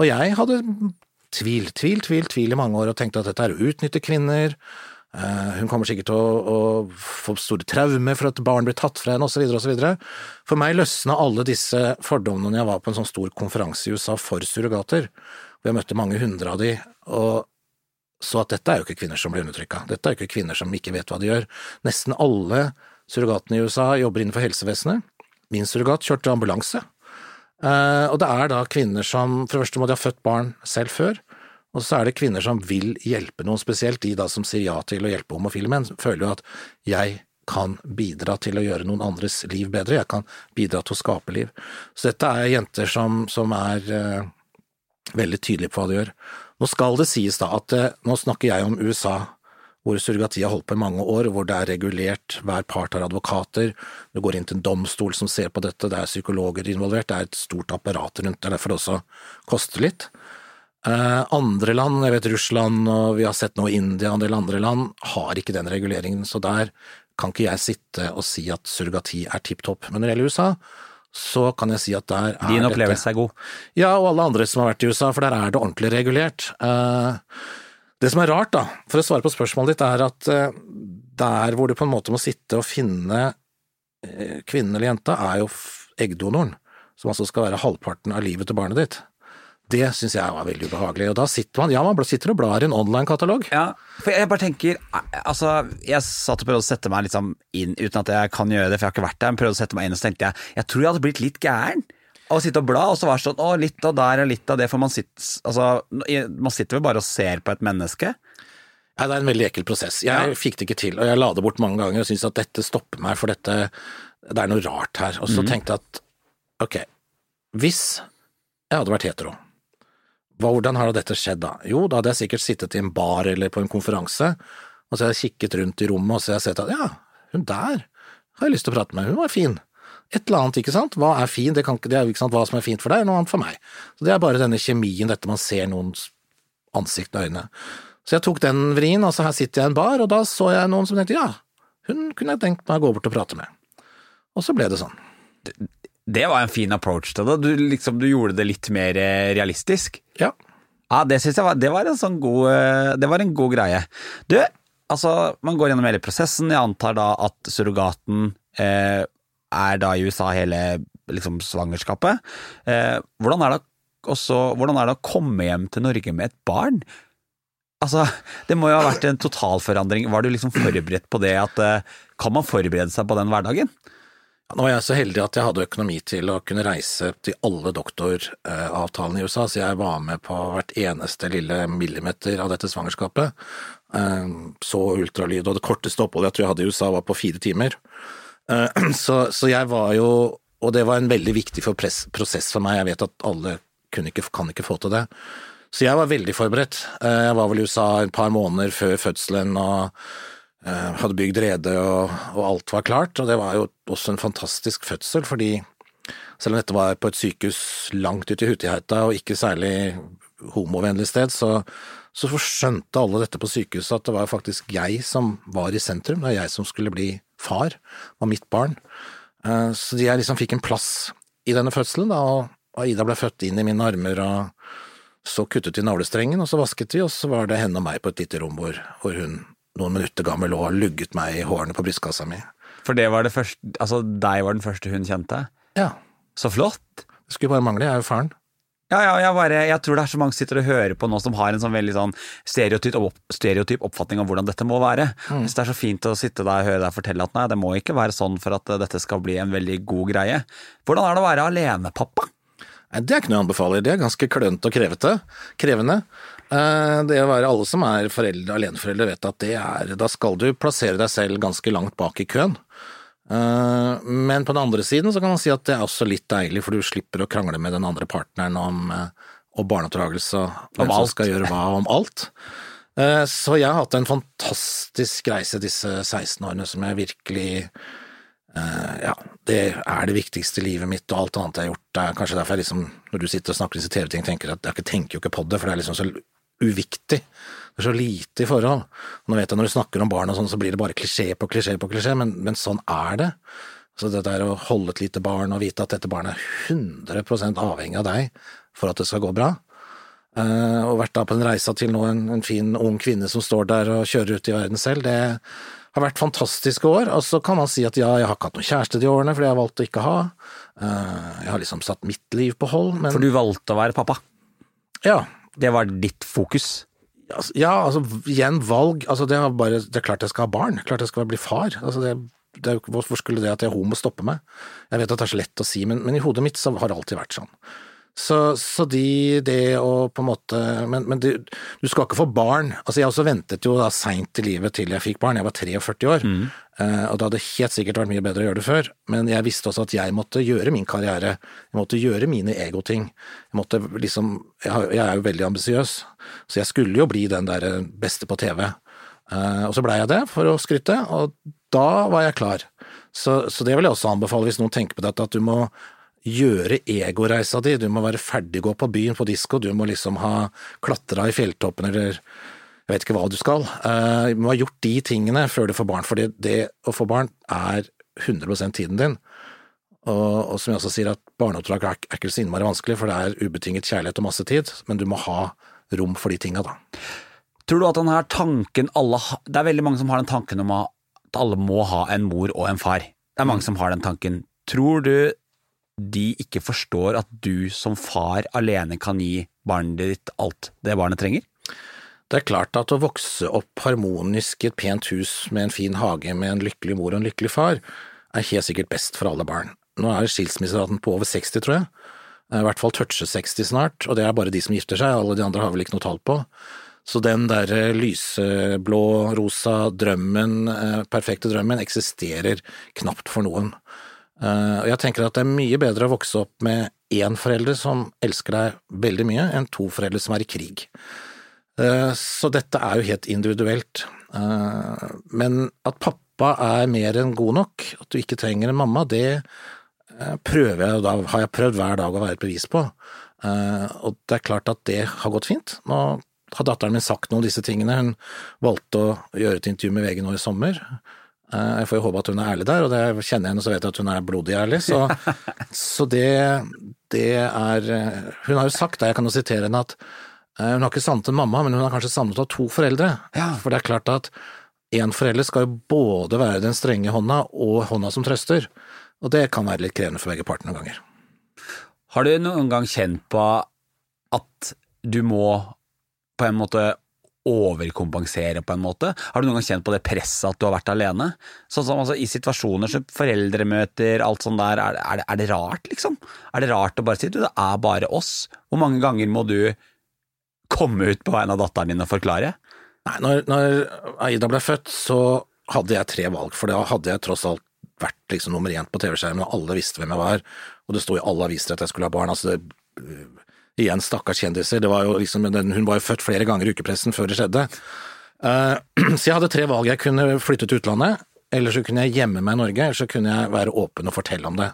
Og jeg hadde tvil, tvil, tvil, tvil i mange år og tenkte at dette er å utnytte kvinner, Eh, Hun kommer sikkert til å, å få store traumer for at barn blir tatt fra henne, osv., osv. For meg løsna alle disse fordommene når jeg var på en sånn stor konferanse i USA for surrogater, hvor jeg møtte mange hundre av de, og så at dette er jo ikke kvinner som blir undertrykka. Dette er jo ikke kvinner som ikke vet hva de gjør. Nesten alle surrogatene i USA jobber innenfor helsevesenet. Min surrogat kjørte ambulanse. Eh, og det er da kvinner som For det første må de ha født barn selv før. Og så er det kvinner som vil hjelpe noen, spesielt de da som sier ja til å hjelpe homofile menn, føler jo at jeg kan bidra til å gjøre noen andres liv bedre, jeg kan bidra til å skape liv. Så dette er jenter som, som er eh, veldig tydelige på hva de gjør. Nå skal det sies da at eh, nå snakker jeg om USA, hvor surrogati har holdt på i mange år, hvor det er regulert, hver part har advokater, du går inn til en domstol som ser på dette, det er psykologer involvert, det er et stort apparat rundt det, derfor det også koster litt. Eh, andre land, jeg vet Russland og vi har sett nå India og en del andre land, har ikke den reguleringen, så der kan ikke jeg sitte og si at surrogati er tipp topp. Men når det gjelder USA, så kan jeg si at der er Din dette opplevelse er god. ja, og alle andre som har vært i USA, for der er det ordentlig regulert. Eh, Det som er rart, da, for å svare på spørsmålet ditt, er at eh, der hvor du på en måte må sitte og finne eh, kvinnen eller jenta, er jo eggdonoren, som altså skal være halvparten av livet til barnet ditt. Det syns jeg var veldig ubehagelig. Og da sitter man, ja, man sitter og blar i en online-katalog. Ja, for jeg bare tenker Altså, jeg satt og prøvde å sette meg liksom inn, uten at jeg kan gjøre det, for jeg har ikke vært der, men prøvde å sette meg inn, og så tenkte jeg jeg tror jeg hadde blitt litt gæren av å sitte og bla, og så var det sånn å, litt av der og litt av det, for man sitter, altså, man sitter vel bare og ser på et menneske. Ja, det er en veldig ekkel prosess. Jeg Ja. fikk det ikke til, og jeg la det bort mange ganger og syntes at dette stopper meg, for dette Det er noe rart her. Og så tenkte jeg at ok, hvis jeg hadde vært hetero, hvordan har dette skjedd da? Jo, da hadde jeg sikkert sittet i en bar eller på en konferanse, og så hadde jeg kikket rundt i rommet, og så hadde jeg sett at ja, hun der har jeg lyst til å prate med, hun var fin. Et eller annet, ikke sant? Hva er fin? Det, kan det er ikke sant hva som er fint for deg, noe annet for meg. Så det er bare denne kjemien, dette man ser noens ansikt og øyne. Så jeg tok den vrien, altså her sitter jeg i en bar, og da så jeg noen som tenkte ja, hun kunne jeg tenkt meg å gå bort og prate med. Og så ble det sånn. Det var en fin approach til det. Du, liksom, du gjorde det litt mer eh, realistisk. Ja. Ja, det syns jeg var, det var en sånn god eh, Det var en god greie. Du, altså, man går gjennom hele prosessen. Jeg antar da at surrogaten eh, er da i USA hele liksom, svangerskapet. Eh, hvordan, er det også, hvordan er det å komme hjem til Norge med et barn? Altså, det må jo ha vært en totalforandring. Var du liksom forberedt på det at eh, Kan man forberede seg på den hverdagen? Nå var jeg så heldig at jeg hadde økonomi til å kunne reise til alle doktoravtalene i USA, så jeg var med på hvert eneste lille millimeter av dette svangerskapet. Eh, så ultralyd, og det korteste oppholdet jeg tror jeg hadde i USA var på fire timer. Eh, så, så jeg var jo Og det var en veldig viktig prosess for meg, jeg vet at alle ikke, kan ikke få til det. Så jeg var veldig forberedt. Eh, jeg var vel i USA et par måneder før fødselen og hadde bygd rede og, og, alt var klart. Og det var jo også en fantastisk fødsel, fordi selv om dette var på et sykehus langt ute i Hutiheita og ikke særlig homovennlig sted, så, så skjønte alle dette på sykehuset at det var faktisk jeg som var i sentrum. Det var jeg som skulle bli far av mitt barn. Eh, så jeg liksom fikk en plass i denne fødselen, da, og Ida ble født inn i mine armer. og så kuttet vi navlestrengen, og så vasket vi, og så var det henne og meg på et lite rom hvor, hvor hun noen minutter gammel og lugget meg i hårene på brystkassa mi. For det var det første, altså deg var den første hun kjente? Ja. Så flott. Det skulle bare mangle, jeg er jo faren. Ja, ja, jeg, bare, jeg tror det er så mange som sitter og hører på nå som har en sånn veldig sånn stereotyp, opp, stereotyp oppfatning av hvordan dette må være. Mm. Hvis det er så fint å sitte der og høre deg fortelle at nei, det må ikke være sånn for at dette skal bli en veldig god greie. Hvordan er det å være alenepappa? Det er ikke noe jeg anbefaler, det er ganske klønete og krevete, krevende. Eh, det å være alle som er foreldre, aleneforeldre, vet at det er Da skal du plassere deg selv ganske langt bak i køen. Eh, men på den andre siden så kan man si at det er også litt deilig, for du slipper å krangle med den andre partneren om, eh, om barneoppdragelse og hvem som skal gjøre hva om alt. Så jeg har hatt en fantastisk reise disse 16 årene som jeg virkelig ja, det er det viktigste i livet mitt, og alt annet jeg har gjort. Det er kanskje derfor jeg liksom, når du sitter og snakker disse TV-ting, tenker at jeg tenker jo ikke på det, for det er liksom så uviktig. Det er så lite i forhold. Nå vet jeg når du snakker om barn og sånn, så blir det bare klisjé på klisjé på klisjé, men, men sånn er det. Så det der å holde et lite barn og vite at dette barnet er 100% avhengig av deg for at det skal gå bra, uh, og vært da på en reise til nå en, en, fin ung kvinne som står der og kjører ut i verden selv, det har vært fantastiske år. Og så kan man si at ja, jeg har ikke hatt noen kjæreste de årene, fordi jeg har valgt å ikke ha. Uh, jeg har liksom satt mitt liv på hold, men For du valgte å være pappa? Ja, det var ditt fokus? Ja, altså igjen valg. Altså det, er bare, det er klart jeg skal ha barn, klart jeg skal bli far. Altså det, det, hvorfor skulle det at jeg er homo stoppe meg? Jeg vet at det er så lett å si, men, men i hodet mitt så har det alltid vært sånn. Så, så de, det å på en måte Men, men du, du, skal ikke få barn. Altså Jeg også ventet jo da seint i livet til jeg fikk barn, jeg var 43 år. Mm. Uh, og det hadde helt sikkert vært mye bedre å gjøre det før, men jeg visste også at jeg måtte gjøre min karriere. Jeg måtte gjøre mine egoting. Jeg måtte liksom Jeg, er jo veldig ambisiøs, så jeg skulle jo bli den der beste på TV. Uh, og så blei jeg det, for å skryte, og da var jeg klar. Så, så, det vil jeg også anbefale hvis noen tenker på dette, at du må gjøre egoreisa di, du må være ferdig gå på byen på disko, du må liksom ha klatra i fjelltoppen eller jeg vet ikke hva du skal. Uh, du må ha gjort de tingene før du får barn, for det å få barn er 100 tiden din. Og, og, som jeg også sier, at barneoppdrag er, ikke så innmari vanskelig, for det er ubetinget kjærlighet og masse tid, men du må ha rom for de tinga, da. Tror du at den her tanken alle ha, Det er veldig mange som har den tanken om at alle må ha en mor og en far. Det er mange som har den tanken. Tror du de ikke forstår at du som far alene kan gi barnet ditt alt det barnet trenger? Det er klart at å vokse opp harmonisk i et pent hus med en fin hage med en lykkelig mor og en lykkelig far, er helt sikkert best for alle barn. Nå er skilsmisseraten på over 60, tror jeg. I hvert fall toucher 60 snart, og det er bare de som gifter seg, alle de andre har vel ikke noe tall på. Så den der lyseblå, rosa drømmen, eh, perfekte drømmen, eksisterer knapt for noen. Eh, og jeg tenker at det er mye bedre å vokse opp med én forelder som elsker deg veldig mye, enn to foreldre som er i krig. Eh, så dette er jo helt individuelt. Eh, men at pappa er mer enn god nok, at du ikke trenger en mamma, det prøver jeg, da har jeg prøvd hver dag å være et bevis på. Og det er klart at det har gått fint. Nå har datteren min sagt noe om disse tingene. Hun valgte å gjøre et intervju med VG nå i sommer. Eh, jeg får jo håpe at hun er ærlig der, og det kjenner jeg henne så vet jeg at hun er blodig ærlig. Så, så det, det, er Hun har jo sagt, jeg kan jo sitere henne, at eh, hun har ikke savnet en mamma, men hun har kanskje savnet av to foreldre. Ja. For det er klart at én forelder skal jo både være den strenge hånda og hånda som trøster. Og det kan være litt krevende for begge parter noen ganger. Har du noen gang kjent på at du må på en måte overkompensere på en måte? Har du noen gang kjent på det presset at du har vært alene? Sånn som altså, I situasjoner som foreldremøter, alt sånt der, er, er, det, er, det, rart, liksom? Er det rart å bare si du, det er bare oss? Hvor mange ganger må du komme ut på vegne av datteren din og forklare? Nei, når, når Aida ble født, så hadde jeg tre valg, for da hadde jeg tross alt vært liksom nummer én på TV-skjermen, og alle visste hvem jeg var, og det sto i alle aviser at jeg skulle ha barn. altså det, Igjen, stakkars kjendiser. Det var jo liksom, hun var jo født flere ganger i ukepressen før det skjedde. Uh, så jeg hadde tre valg. Jeg kunne flytte til utlandet, eller så kunne jeg gjemme meg i Norge, eller så kunne jeg være åpen og fortelle om det.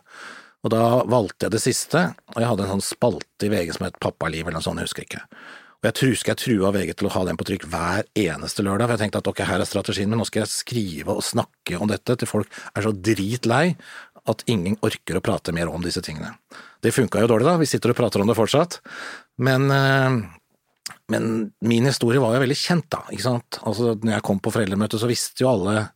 Og da valgte jeg det siste, og jeg hadde en sånn spalte i VG som het Pappaliv eller noe sånt, jeg husker ikke. Og jeg skal jeg trua VG til å ha den på trykk hver eneste lørdag, for jeg tenkte at ok, her er strategien, men nå skal jeg skrive og snakke om dette til folk er så dritlei at ingen orker å prate mer om disse tingene. Det funka jo dårlig, da, vi sitter og prater om det fortsatt, men, eh, men min historie var jo veldig kjent, da, ikke sant. Altså, når jeg kom på foreldremøtet, så visste jo alle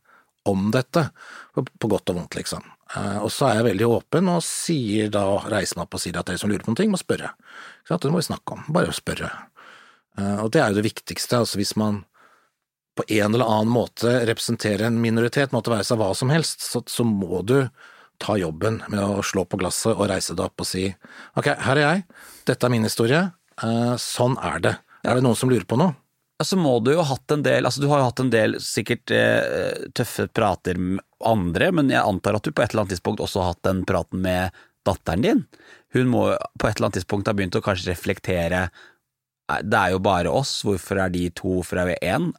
om dette, på godt og vondt, liksom. Eh, og så er jeg veldig åpen og sier da, reiser meg opp og sier at dere som lurer på noe, må spørre. Det må vi snakke om, bare spørre. Eh, og det er jo det viktigste, altså hvis man på en eller annen måte representerer en minoritet, måtte være seg hva som helst, så, så, må du ta jobben med å slå på glasset og reise deg opp og si ok, her er jeg, dette er min historie, uh, sånn er det. Er det noen som lurer på noe? Så må du jo ha hatt en del, altså du har jo hatt en del sikkert eh, tøffe prater med andre, men jeg antar at du på et eller annet tidspunkt også har hatt den praten med datteren din. Hun må på et eller annet tidspunkt ha begynt å kanskje reflektere det er jo bare oss, hvorfor er de to, hvorfor er vi én?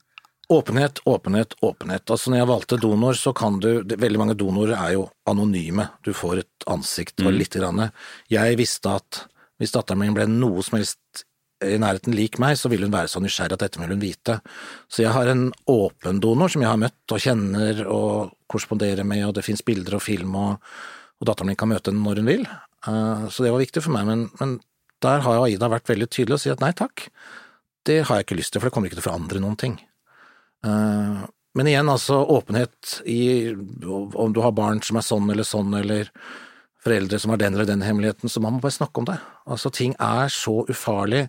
Åpenhet, åpenhet, åpenhet. Altså Når jeg valgte donor, så kan du Veldig mange donorer er jo anonyme. Du får et ansikt og mm. lite grann. Jeg visste at hvis datteren min ble noe som helst i nærheten lik meg, så ville hun være så nysgjerrig at dette vil hun vite. Så jeg har en åpen donor som jeg har møtt og kjenner og korresponderer med, og det fins bilder og film, og, og, datteren min kan møte henne når hun vil. Uh, så det var viktig for meg, men, men der har Aida vært veldig tydelig og sier at nei takk, det har jeg ikke lyst til, for det kommer ikke til å forandre noen ting. Uh, men igjen, altså åpenhet i om du har barn som er sånn eller sånn, eller foreldre som har den eller den hemmeligheten, så man må bare snakke om det. Altså, ting er så ufarlig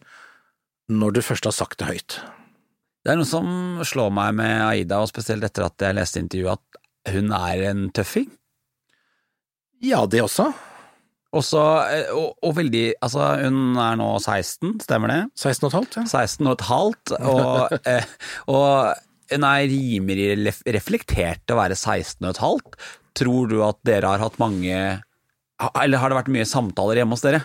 når du først har sagt det høyt. Det er noe som slår meg med Aida, og spesielt etter at jeg leste intervjuet, at hun er en tøffing. Ja, det også. Også, eh, og, og, veldig Altså, hun er nå 16, stemmer det? 16 og et halvt, ja. 16 og et halvt, og, eh, og hun er rimelig reflektert til å være 16 og et halvt. Tror du at dere har hatt mange Eller har det vært mye samtaler hjemme hos dere?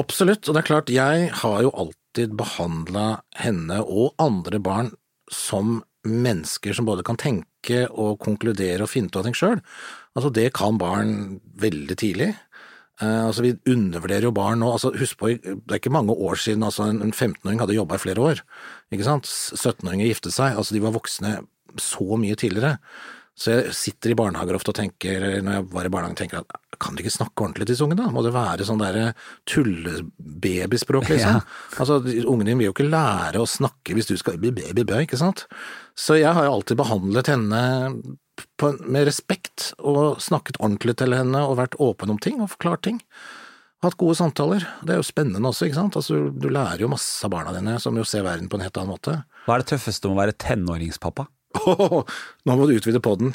Absolutt, og det er klart, jeg har jo alltid behandla henne og andre barn som mennesker som både kan tenke og konkludere og finne ut av ting sjøl. Altså, det kan barn veldig tidlig. Uh, altså Vi undervurderer jo barn nå. altså Husk på, det er ikke mange år siden altså en 15-åring hadde jobba i flere år. ikke sant? 17-åringer giftet seg. altså De var voksne så mye tidligere. Så jeg sitter i barnehager ofte og tenker, når jeg var i barnehagen, tenker at kan du ikke snakke ordentlig til disse ungene, da? Må det være sånn derre tullebabyspråk, liksom? Ja. Altså, ungene dine vil jo ikke lære å snakke hvis du skal bli babybø, ikke sant? Så jeg har jo alltid behandlet henne med respekt og snakket ordentlig til henne og vært åpen om ting og forklart ting. Hatt gode samtaler. Det er jo spennende også, ikke sant. Altså, du lærer jo masse av barna dine, som jo ser verden på en helt annen måte. Hva er det tøffeste med å være tenåringspappa? Oh, nå må du utvide poden.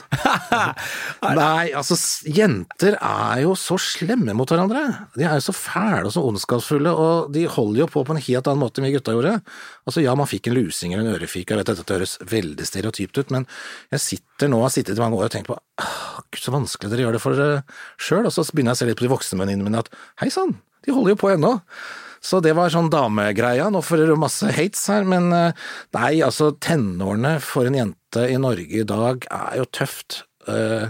Nei, altså, jenter er jo så slemme mot hverandre. De er jo så fæle og så ondskapsfulle, og de holder jo på på en helt annen måte enn vi gutta gjorde. Altså, ja, man fikk en lusing eller en ørefik, jeg vet dette høres veldig stereotypt ut, men jeg sitter nå, har sittet i mange år og tenkt på gud, så vanskelig dere gjør det for dere sjøl, og så begynner jeg å se litt på de voksne venninnene mine at hei sann, de holder jo på ennå. Så det var sånn damegreia. Nå får dere masse hates her, men eh, nei, altså tenårene for en jente i Norge i dag er jo tøft. Uh,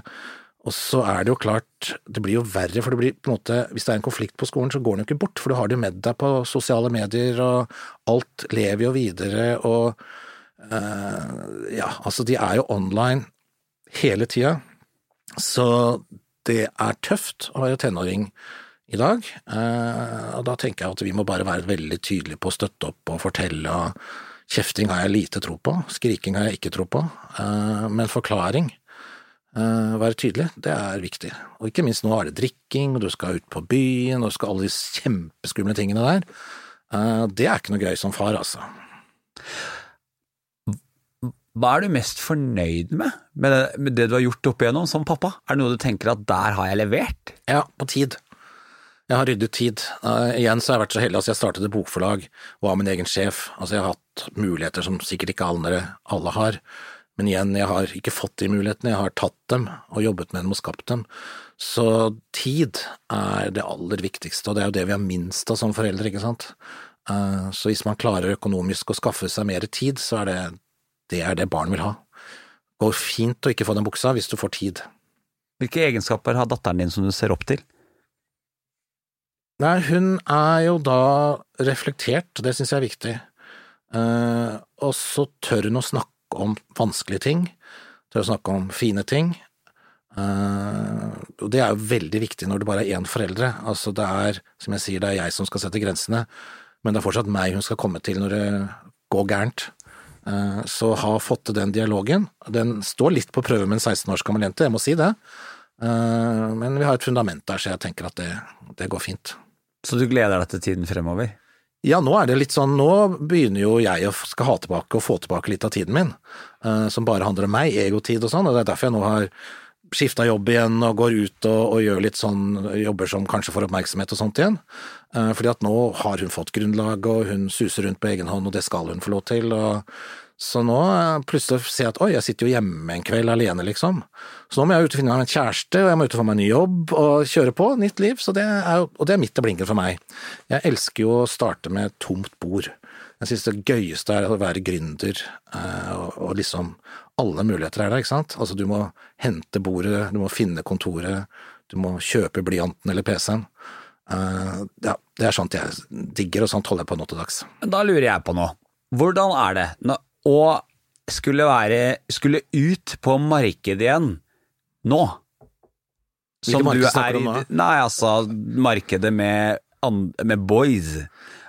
og så er det jo klart, det blir jo verre, for det blir på en måte, hvis det er en konflikt på skolen, så går den jo ikke bort, for du har det med deg på sosiale medier, og alt lever jo videre, og uh, ja, altså de er jo online hele tida, så det er tøft å være tenåring i dag. Eh, og da tenker jeg at vi må bare være veldig tydelige på å støtte opp og fortelle. og Kjefting har jeg lite tro på, skriking har jeg ikke tro på, eh, men forklaring, eh, være tydelig, det er viktig. Og ikke minst nå er det drikking, og du skal ut på byen, og du skal alle de kjempeskumle tingene der. Det er ikke noe gøy som far, altså. Hva er du mest fornøyd med med det, med det du har gjort opp igjennom som pappa? Er det noe du tenker at der har jeg levert? Ja, på tid. Jeg har ryddet tid. Uh, igjen så har jeg vært så heldig at jeg startet et bokforlag og var min egen sjef. Altså jeg har hatt muligheter som sikkert ikke alle, alle har. Men igjen, jeg har ikke fått de mulighetene, jeg har tatt dem og jobbet med dem og skapt dem. Så tid er det aller viktigste, og det er jo det vi har minst av som foreldre, ikke sant. Uh, så hvis man klarer økonomisk å skaffe seg mer tid, så er det det, er det barn vil ha. Går fint å ikke få den buksa hvis du får tid. Hvilke egenskaper har datteren din som du ser opp til? Nei, hun er jo da reflektert, det syns jeg er viktig. Uh, og så tør hun å snakke om vanskelige ting, tør å snakke om fine ting. Uh, og det er jo veldig viktig når det bare er én foreldre. Altså det er, som jeg sier, det er jeg som skal sette grensene, men det er fortsatt meg hun skal komme til når det går gærent. Uh, så ha fått til den dialogen. Den står litt på prøve med en 16 års gammel jente, jeg må si det. Uh, men vi har et fundament der, så jeg tenker at det, det går fint. Så du gleder deg til tiden fremover? Ja, nå er det litt sånn, nå begynner jo jeg å skal ha tilbake og få tilbake litt av tiden min, uh, som bare handler om meg, egotid og sånn, og det er derfor jeg nå har skifta jobb igjen og går ut og, og, gjør litt sånn jobber som kanskje får oppmerksomhet og sånt igjen. Uh, fordi at nå har hun fått grunnlag, og hun suser rundt på egen hånd, og det skal hun få lov til. og så nå eh, plutselig ser jeg at oi, jeg sitter jo hjemme en kveld alene, liksom. Så nå må jeg ut og finne meg en kjæreste, og jeg må ut og få meg en ny jobb og kjøre på, nytt liv. Så det er, og det er midt i blinken for meg. Jeg elsker jo å starte med tomt bord. Jeg synes det gøyeste er å være gründer, eh, og, liksom alle muligheter er der, ikke sant. Altså du må hente bordet, du må finne kontoret, du må kjøpe blyanten eller PC-en. Eh, ja, det er sånt jeg digger, og sånt holder jeg på nå til dags. Da lurer jeg på noe. Hvordan er det å skulle være Skulle ut på markedet igjen nå? Som du er i Nei, altså markedet med, med boys.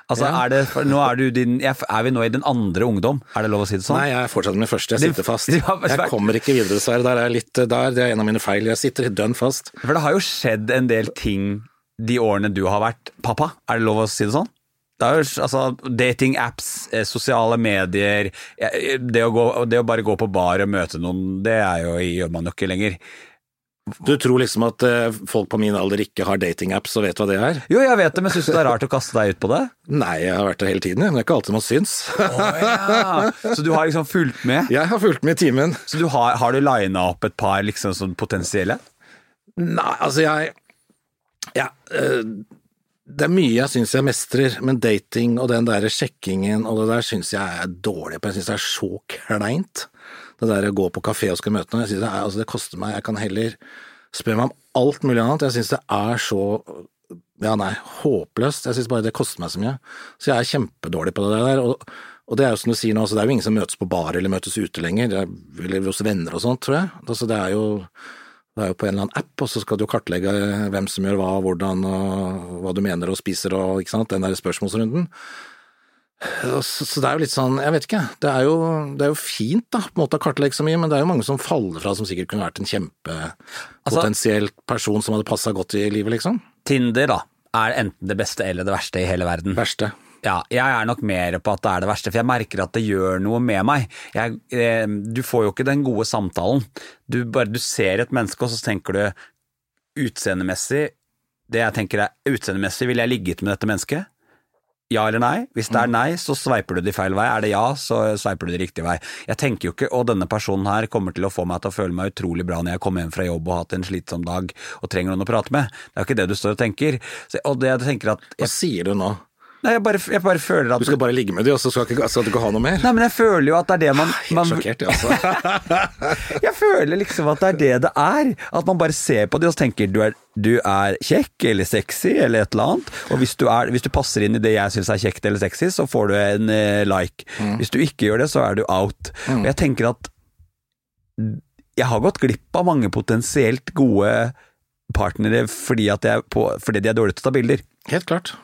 Altså, ja. er, det, nå er, din, er, vi nå i den andre ungdom, er det lov å si det sånn? Nei, jeg er fortsatt min første, jeg sitter fast. Jeg kommer ikke videre, dessverre. Der er litt, der, det er en av mine feil. Jeg sitter dønn fast. For det har jo skjedd en del ting de årene du har vært pappa, er det lov å si det sånn? Det er jo altså, datingapps, eh, sosiale medier det å, gå, det å, bare gå på bar og møte noen, det jo, gjør man jo ikke lenger. Du tror liksom at uh, folk på min alder ikke har datingapps og vet hva det er? Jo, jeg vet det, men syns du det er rart å kaste deg ut på det? Nei, jeg har vært der hele tiden, men det er ikke alltid man syns. oh, ja. Så du har liksom fulgt med? Jeg har fulgt med i timen. Så du har, har du lina opp et par liksom sånn potensielle? Nei, altså jeg Ja. Uh, det er mye jeg syns jeg mestrer, men dating og den der sjekkingen og det der syns jeg er dårlig på. Jeg syns det er så kleint det der å gå på kafé og skal møte noen, jeg synes det, er, altså det koster meg Jeg kan heller spørre meg om alt mulig annet. Jeg synes det er så ja, nei, håpløst. Jeg synes bare det koster meg så mye. Så jeg er kjempedårlig på det der. Og, og det er jo som du sier nå, altså det er jo ingen som møtes på bar eller møtes ute lenger, eller hos venner og sånt, tror jeg. Altså det er jo det er jo på en eller annen app, og så skal du kartlegge hvem som gjør hva, hvordan, og hva du mener og spiser og ikke sant, den der spørsmålsrunden. Så, så, det er jo litt sånn, jeg vet ikke, det er, jo, det er jo fint da, på en måte å kartlegge så mye, men det er jo mange som faller fra som sikkert kunne vært en kjempepotensiell altså, person som hadde passa godt i livet, liksom. Tinder, da, er enten det beste eller det verste i hele verden. Verste. Ja, jeg er nok mer på at det er det verste, for jeg merker at det gjør noe med meg. Jeg, eh, du får jo ikke den gode samtalen. Du, bare, du ser et menneske, og så tenker du utseendemessig Det jeg tenker er utseendemessig, ville jeg ligget med dette mennesket? ja eller nei. Hvis det er mm. nei, så sveiper du det feil vei. Er det ja, så sveiper du det riktig vei. Jeg tenker jo ikke å denne personen her kommer til å få meg til å føle meg utrolig bra når jeg kommer hjem fra jobb og har hatt en slitsom dag og trenger noen å prate med. Det er jo ikke det du står og tenker. og det jeg tenker at jeg, Hva sier du nå? Nei, jeg bare, jeg bare, føler at Du skal bare ligge med dem, og så skal, ikke, skal, du ikke ha noe mer? Nei, men jeg føler jo at det er det man, Helt man sjokkert, altså. jeg føler liksom at det er det det er. At man bare ser på dem og tenker du er, du er kjekk eller sexy eller et eller annet. Og hvis du, er, hvis du passer inn i det jeg syns er kjekt eller sexy, så får du en uh, like. Mm. Hvis du ikke gjør det, så er du out. Mm. Og jeg tenker at jeg har gått glipp av mange potensielt gode partnere fordi, på, fordi de er dårlige til å ta bilder. Helt klart.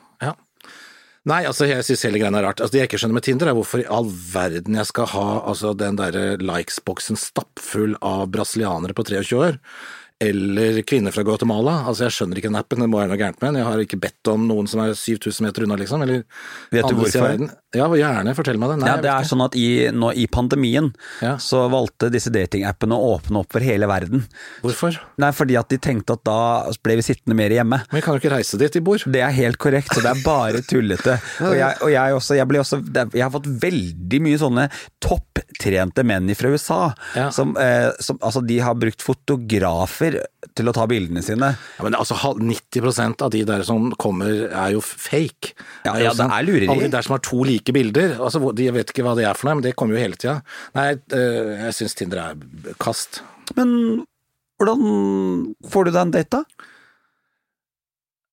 Nei, altså jeg synes hele greia er rart. Altså Det jeg ikke skjønner med Tinder, er hvorfor i all verden jeg skal ha altså den derre likes-boksen stappfull av brasilianere på 23 år. Eller Kvinner fra Guatemala. Altså, jeg skjønner ikke den appen, det må være noe gærent med den. Jeg har ikke bedt om noen som er 7000 meter unna, liksom. Eller Vet du hvorfor? Ja, gjerne, fortell meg det. Nei, Ja, det er sånn at i, nå, i pandemien Ja. så valgte disse datingappene å åpne opp for hele verden. Hvorfor? Nei, fordi at de tenkte at da ble vi sittende mer hjemme. Men vi kan jo ikke reise dit, de bor. Det er helt korrekt, så det er bare tullete. Og jeg, og jeg, også, jeg, også, jeg har fått veldig mye sånne topptrente menn fra USA. Ja. Som, eh, som, altså, de har brukt fotografer til å ta bildene sine. Ja, men altså, 90 av de der som kommer er jo fake. Ja, ja, det sånn- er lureri. Alle de der som har to like bilder, altså, de vet ikke hva det er for noe, men det kommer jo hele tida. Nei, eh, jeg syns Tinder er kast. Men hvordan får du deg en date, da?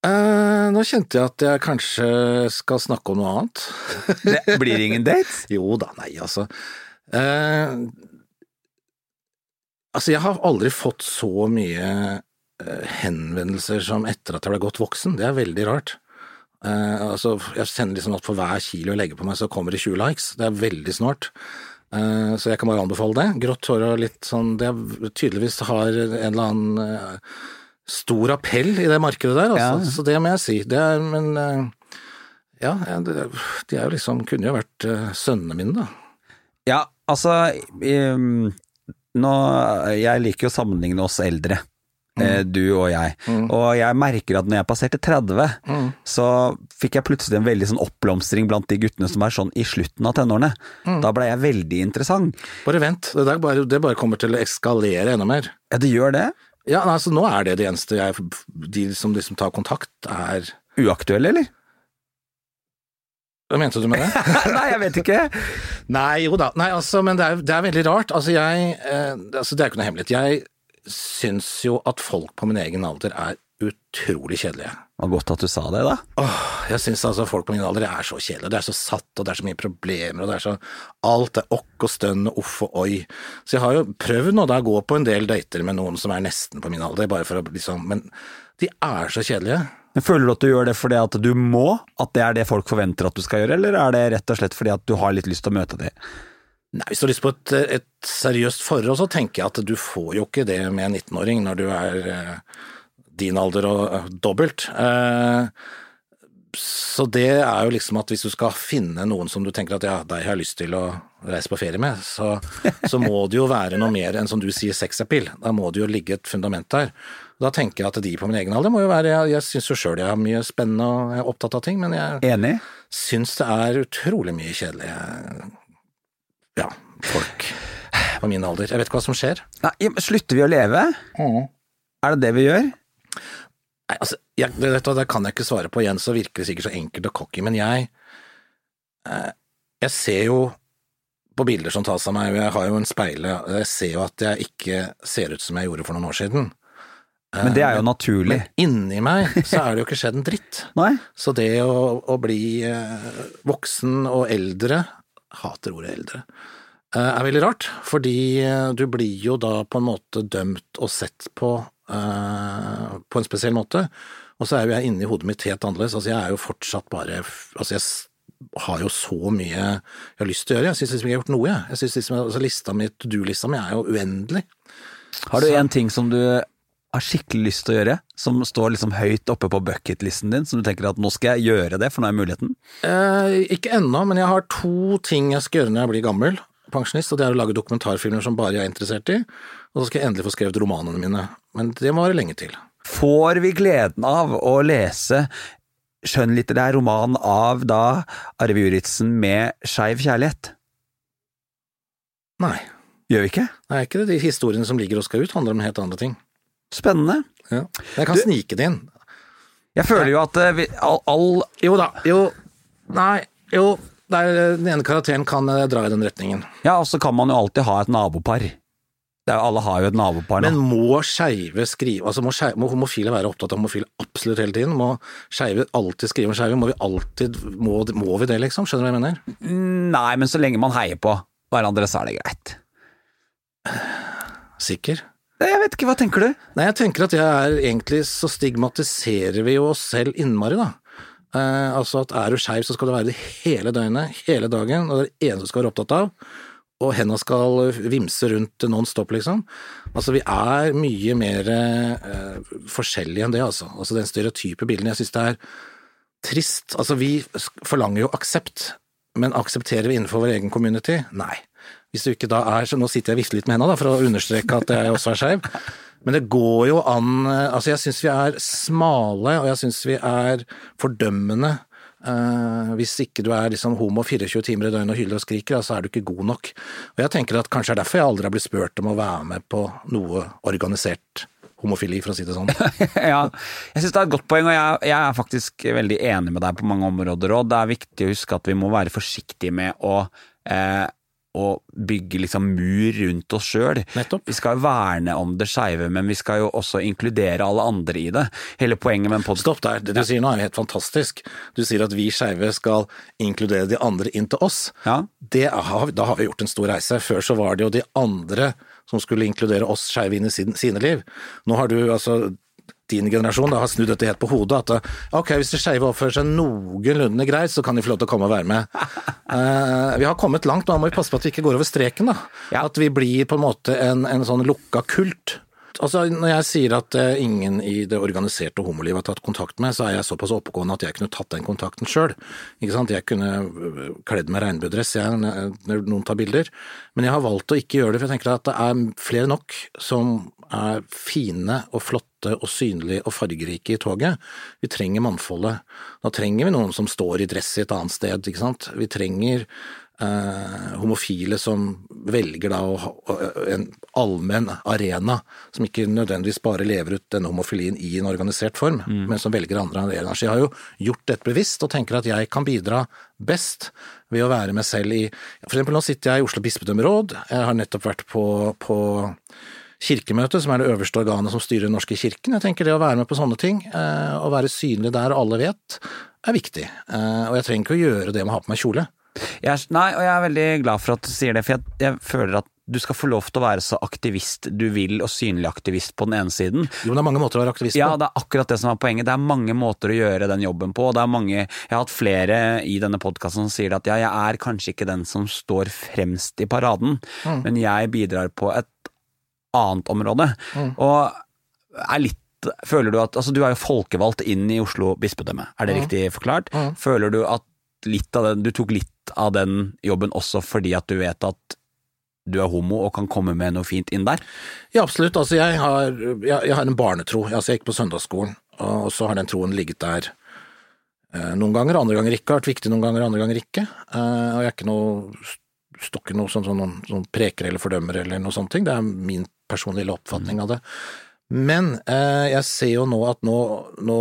Uh, nå kjente jeg at jeg kanskje skal snakke om noe annet. Det blir ingen date? Jo da, nei, altså. Eh, altså, jeg har aldri fått så mye eh, henvendelser som etter at jeg ble godt voksen. Det er veldig rart. Uh, altså, jeg sender liksom at for hver kilo jeg legger på meg, så kommer det 20 likes. Det er veldig snålt. Uh, så jeg kan bare anbefale det. Grått hår og litt sånn Det tydeligvis har en eller annen uh, stor appell i det markedet der, altså. Ja. Så det må jeg si. Det er, men ja, det, de er jo liksom Kunne jo vært sønnene mine, da. Ja, altså ehm, nå, Jeg liker jo å sammenligne oss eldre. Mm. Du og jeg. Og jeg merker at når jeg passerte 30, så fikk jeg plutselig en veldig sånn oppblomstring blant de guttene som er sånn i slutten av tenårene. Da ble jeg veldig interessant. Bare vent, det, der bare, det bare kommer til å eskalere enda mer. Ja, det gjør det. Ja, altså Nå er det det eneste jeg De som liksom tar kontakt, er Uaktuelle, eller? Hva mente du med det? Nei, jeg vet ikke. Nei, jo da. Nei, altså, men det er, det er veldig rart. Altså, jeg eh, altså, Det er ikke noe hemmelighet. Jeg syns jo at folk på min egen alder er utrolig kjedelige. Og godt at du sa det, da. Åh, jeg syns altså folk på min alder er så kjedelige. Det er så satt, og det er så mye problemer, og det er så Alt er okk og stønn og uff og oi. Så jeg har jo prøvd nå da å gå på en del dater med noen som er nesten på min alder, bare for å liksom Men de er så kjedelige. Men Føler du at du gjør det fordi at du må, at det er det folk forventer at du skal gjøre, eller er det rett og slett fordi at du har litt lyst til å møte dem? Nei, Hvis du har lyst på et, et seriøst forhold, så tenker jeg at du får jo ikke det med en 19-åring når du er eh, din alder og eh, dobbelt. Eh, så det er jo liksom at hvis du skal finne noen som du tenker at ja, deg har jeg lyst til å reise på ferie med, så, så må det jo være noe mer enn som du sier sexappeal. Da må det jo ligge et fundament der. Da tenker jeg at de på min egen alder må jo være Jeg, jeg syns jo sjøl jeg har mye spennende og jeg er opptatt av ting, men jeg Enig? syns det er utrolig mye kjedelige ja, folk på min alder. Jeg vet ikke hva som skjer. Nei, slutter vi å leve? Er det det vi gjør? Nei, altså, jeg, det, vet det kan jeg ikke svare på igjen, så virker det sikkert så enkelt og cocky, men jeg eh, Jeg ser jo på bilder som tas av meg, og jeg har jo en speile, jeg ser jo at jeg ikke ser ut som jeg gjorde for noen år siden. Men det er jo naturlig. Men inni meg så er det jo ikke skjedd en dritt. Nei? Så det å, å bli eh, voksen og eldre, hater ordet eldre, eh, er veldig rart. Fordi eh, du blir jo da på en måte dømt og sett på eh, på en spesiell måte. Og så er jo jeg inni hodet mitt helt annerledes. Altså jeg er jo fortsatt bare Altså jeg har jo så mye jeg har lyst til å gjøre. Jeg syns liksom jeg har gjort noe, jeg. jeg synes liksom, altså lista mi, to do-lista mi er jo uendelig. Har du en ting som du har skikkelig lyst til å gjøre, som står liksom høyt oppe på bucketlisten din, som du tenker at nå skal jeg gjøre det, for nå er muligheten? Eh, ikke ennå, men jeg har to ting jeg skal gjøre når jeg blir gammel, pensjonist, og det er å lage dokumentarfilmer som bare jeg er interessert i, og så skal jeg endelig få skrevet romanene mine, men det må være lenge til. Får vi gleden av å lese skjønnlitterær roman av da Arve Juritzen med skeiv kjærlighet? Nei, Gjør vi ikke? er ikke det. De historiene som ligger og skal ut, handler om helt andre ting. Spennende. Ja. Jeg kan Du- snike det inn. Jeg føler jo at eh, vi, all, all Jo da, jo, nei, jo, det er, den ene karakteren kan eh, dra i den retningen. Ja, og så kan man jo alltid ha et nabopar. Det jo- alle har jo et nabopar nå. Men må skeive skrive Altså må, skjeve, må homofile være opptatt av homofile absolutt hele tiden? Må skeive alltid skrive om skeive? Må vi alltid må, må vi det, liksom? Skjønner du hva jeg mener? Nei, men så lenge man heier på hverandre, så er det greit. Sikker? Jeg vet ikke, hva tenker du? Nei, jeg tenker at jeg er egentlig så stigmatiserer vi jo oss selv innmari, da. Eh, altså at er du skeiv, så skal du være det hele døgnet, hele dagen, og det er det eneste du skal være opptatt av. og henda skal vimse rundt non stop, liksom. Altså, vi er mye mer eh, forskjellige enn det, altså. Altså den stereotype bilden. Jeg syns det er trist. Altså, vi forlanger jo aksept, men aksepterer vi innenfor vår egen community? Nei. Hvis du ikke da er så Nå sitter jeg og vifter litt med henda for å understreke at jeg også er skeiv. Men det går jo an Altså, jeg syns vi er smale, og jeg syns vi er fordømmende. Uh, hvis ikke du er liksom homo 24 timer i døgnet og hyler og skriker, så er du ikke god nok. Og jeg tenker at kanskje det er derfor jeg aldri har blitt spurt om å være med på noe organisert homofili, for å si det sånn. ja, jeg syns det er et godt poeng, og jeg, jeg, er faktisk veldig enig med deg på mange områder òg. Det er viktig å huske at vi må være forsiktige med å eh, å bygge liksom mur rundt oss sjøl. Vi skal verne om det skeive, men vi skal jo også inkludere alle andre i det. Hele poenget med en podkast Stopp der, det du sier nå er helt fantastisk. Du sier at vi skeive skal inkludere de andre inn til oss. Ja. Har, da har vi gjort en stor reise. Før så var det jo de andre som skulle inkludere oss skeive inn i sine, sine liv. Nå har du altså din generasjon da, har snudd dette helt på hodet. At ok, hvis de skeive oppfører seg noenlunde greit, så kan de få lov til å komme og være med. uh, vi har kommet langt, nå må vi passe på at vi ikke går over streken. da. Ja. At vi blir på en måte en, en sånn lukka kult. Altså, Når jeg sier at uh, ingen i det organiserte homolivet har tatt kontakt med, så er jeg såpass oppegående at jeg kunne tatt den kontakten sjøl. Jeg kunne kledd meg regnbuedress når noen tar bilder, men jeg har valgt å ikke gjøre det, for jeg tenker at det er flere nok som er fine og flotte og synlige og fargerike i toget. Vi trenger mannfoldet. Da trenger vi noen som står i dress i et annet sted, ikke sant. Vi trenger eh, homofile som velger da å ha en allmenn arena, som ikke nødvendigvis bare lever ut denne homofilien i en organisert form, mm. men som velger andre arenaer. Så jeg har jo gjort dette bevisst, og tenker at jeg kan bidra best ved å være meg selv i For eksempel nå sitter jeg i Oslo bispedømmeråd, jeg har nettopp vært på, på Kirkemøtet, som er det øverste organet som styrer Den norske kirken. Jeg tenker det å være med på sånne ting, eh, å være synlig der alle vet, er viktig. Eh, og jeg trenger ikke å gjøre det med å ha på meg kjole. Jeg, nei, og jeg er veldig glad for at du sier det, for jeg, jeg, føler at du skal få lov til å være så aktivist du vil, og synlig aktivist på den ene siden. Jo, men det er mange måter å være aktivist på. Ja, det er akkurat det som er poenget. Det er mange måter å gjøre den jobben på. Det er mange, jeg har hatt flere i denne podkasten som sier at ja, jeg er kanskje ikke den som står fremst i paraden, mm. men jeg bidrar på et annet område. Mm. Og er litt Føler du at Altså, du er jo folkevalgt inn i Oslo bispedømme, er det mm. riktig forklart? Mm. Føler du at litt av den Du tok litt av den jobben også fordi at du vet at du er homo og kan komme med noe fint inn der? Ja, absolutt. Altså, jeg har, jeg, jeg har en barnetro. Altså, jeg gikk på søndagsskolen, og så har den troen ligget der eh, noen ganger, andre ganger ikke. Har vært viktig noen ganger, andre ganger ikke. Eh, og jeg er ikke noe står ikke noe sånn, sånn, sånn, preker eller fordømmer eller noe sånt. Det er min personlige oppfatning av det. Men eh, jeg ser jo nå at nå, nå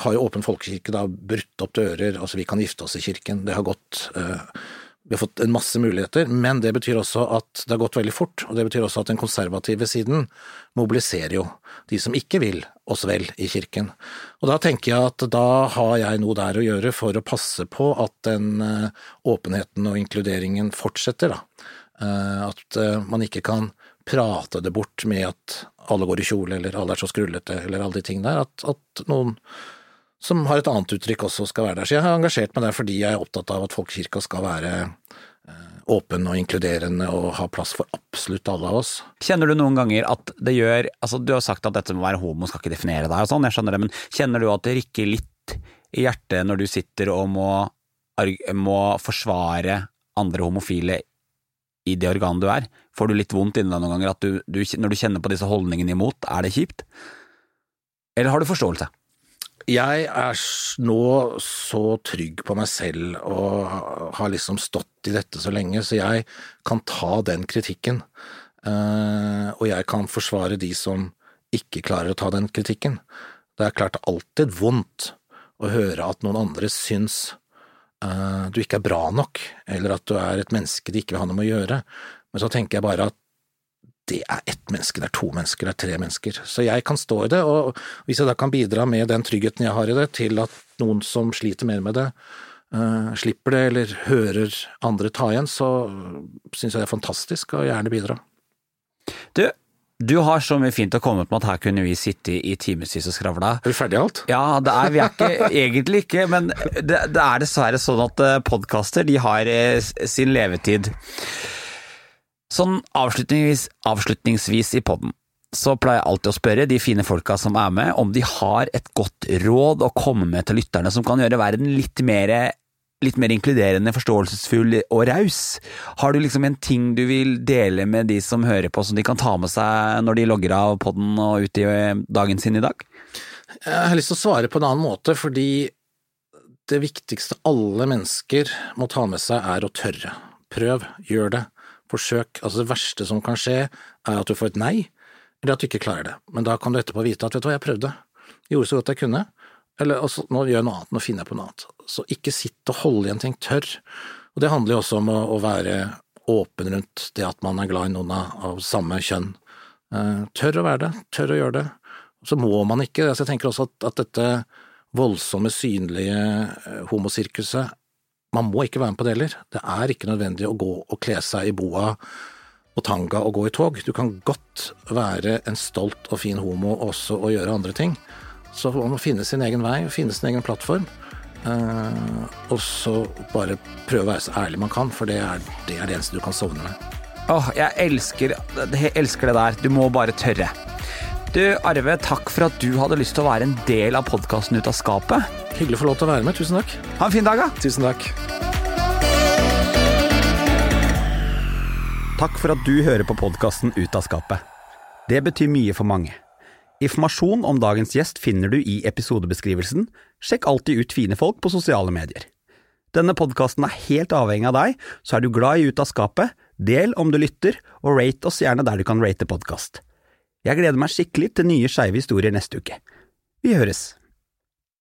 har jo Åpen folkekirke da brutt opp dører, altså vi kan gifte oss i kirken. Det har gått eh, vi har fått en masse muligheter, men det betyr også at det har gått veldig fort. Og det betyr også at den konservative siden mobiliserer jo de som ikke vil oss vel i kirken. Og da tenker jeg at da har jeg noe der å gjøre for å passe på at den eh, åpenheten og inkluderingen fortsetter, da. At man ikke kan prate det bort med at alle går i kjole, eller alle er så skrullete, eller alle de tingene der. At, at noen som har et annet uttrykk også skal være der. Så jeg har engasjert meg der fordi jeg er opptatt av at folkekirka skal være eh, åpen og inkluderende og ha plass for absolutt alle av oss. Kjenner du noen ganger at det gjør altså Du har sagt at dette med å være homo skal ikke definere deg og sånn, jeg skjønner det, men kjenner du at det rikker litt i hjertet når du sitter og må, må forsvare andre homofile i det organet du er? Får du litt vondt inni deg noen ganger at du, du, når du kjenner på disse holdningene imot, er det kjipt? Eller har du forståelse? jeg er nå så trygg på meg selv og har liksom stått i dette så lenge, så jeg kan ta den kritikken. Eh, og jeg kan forsvare de som ikke klarer å ta den kritikken. Det er klart alltid vondt å høre at noen andre syns uh, du ikke er bra nok, eller at du er et menneske de ikke vil ha noe med å gjøre. Men så tenker jeg bare at det er ett menneske, det er to mennesker, det er tre mennesker. Så jeg kan stå i det, og hvis jeg da kan bidra med den tryggheten jeg har i det, til at noen som sliter mer med det, uh, slipper det, eller hører andre ta igjen, så syns jeg det er fantastisk, og gjerne bidra. Du, du har så mye fint å komme med at her kunne vi sitte i timevis og skravla. Er vi ferdige alt? Ja, det er vi er ikke egentlig ikke, men det, det er dessverre sånn at eh, podkaster de har eh, sin levetid. Sånn avslutningsvis, avslutningsvis i podden, så pleier jeg alltid å spørre de fine folka som er med, om de har et godt råd å komme med til lytterne som kan gjøre verden litt mer, litt mer inkluderende, forståelsesfull og raus. Har du liksom en ting du vil dele med de som hører på, som de kan ta med seg når de logger av podden og ut i dagen sin i dag? Jeg har lyst til å svare på en annen måte, fordi det viktigste alle mennesker må ta med seg, er å tørre. Prøv, gjør det. Forsøk. Altså, det verste som kan skje, er at du får et nei, eller at du ikke klarer det. Men da kan du etterpå vite at vet du hva, jeg prøvde. Gjorde så godt jeg kunne. Eller altså, nå gjør jeg noe annet, nå finner jeg på noe annet. Så ikke sitt og hold igjen ting. Tørr. Og det handler jo også om å, å, være åpen rundt det at man er glad i noen av, samme kjønn. Uh, tørr å være det. Tørr å gjøre det. Så må man ikke. Altså, jeg tenker også at, at dette voldsomme, synlige uh, homosirkuset man må ikke være med på det heller. Det er ikke nødvendig å gå og kle seg i boa og tanga og gå i tog. Du kan godt være en stolt og fin homo også og gjøre andre ting. Så man må finne sin egen vei, finne sin egen plattform. Uh, og så bare prøve å være så ærlig man kan, for det er det, er det eneste du kan sovne med. Åh, oh, jeg elsker, jeg elsker det der. Du må bare tørre. Du, Arve, takk for at du hadde lyst til å være en del av podkasten Ut av skapet. Hyggelig å få lov til å være med. Tusen takk. Ha en fin dag, da. Tusen takk. Takk for at du hører på podkasten Ut av skapet. Det betyr mye for mange. Informasjon om dagens gjest finner du i episodebeskrivelsen. Sjekk alltid ut fine folk på sosiale medier. Denne podkasten er helt avhengig av deg, så er du glad i Ut av skapet, del om du lytter, og rate oss gjerne der du kan rate podkast. Jeg gleder meg skikkelig til nye skeive historier neste uke. Vi høres!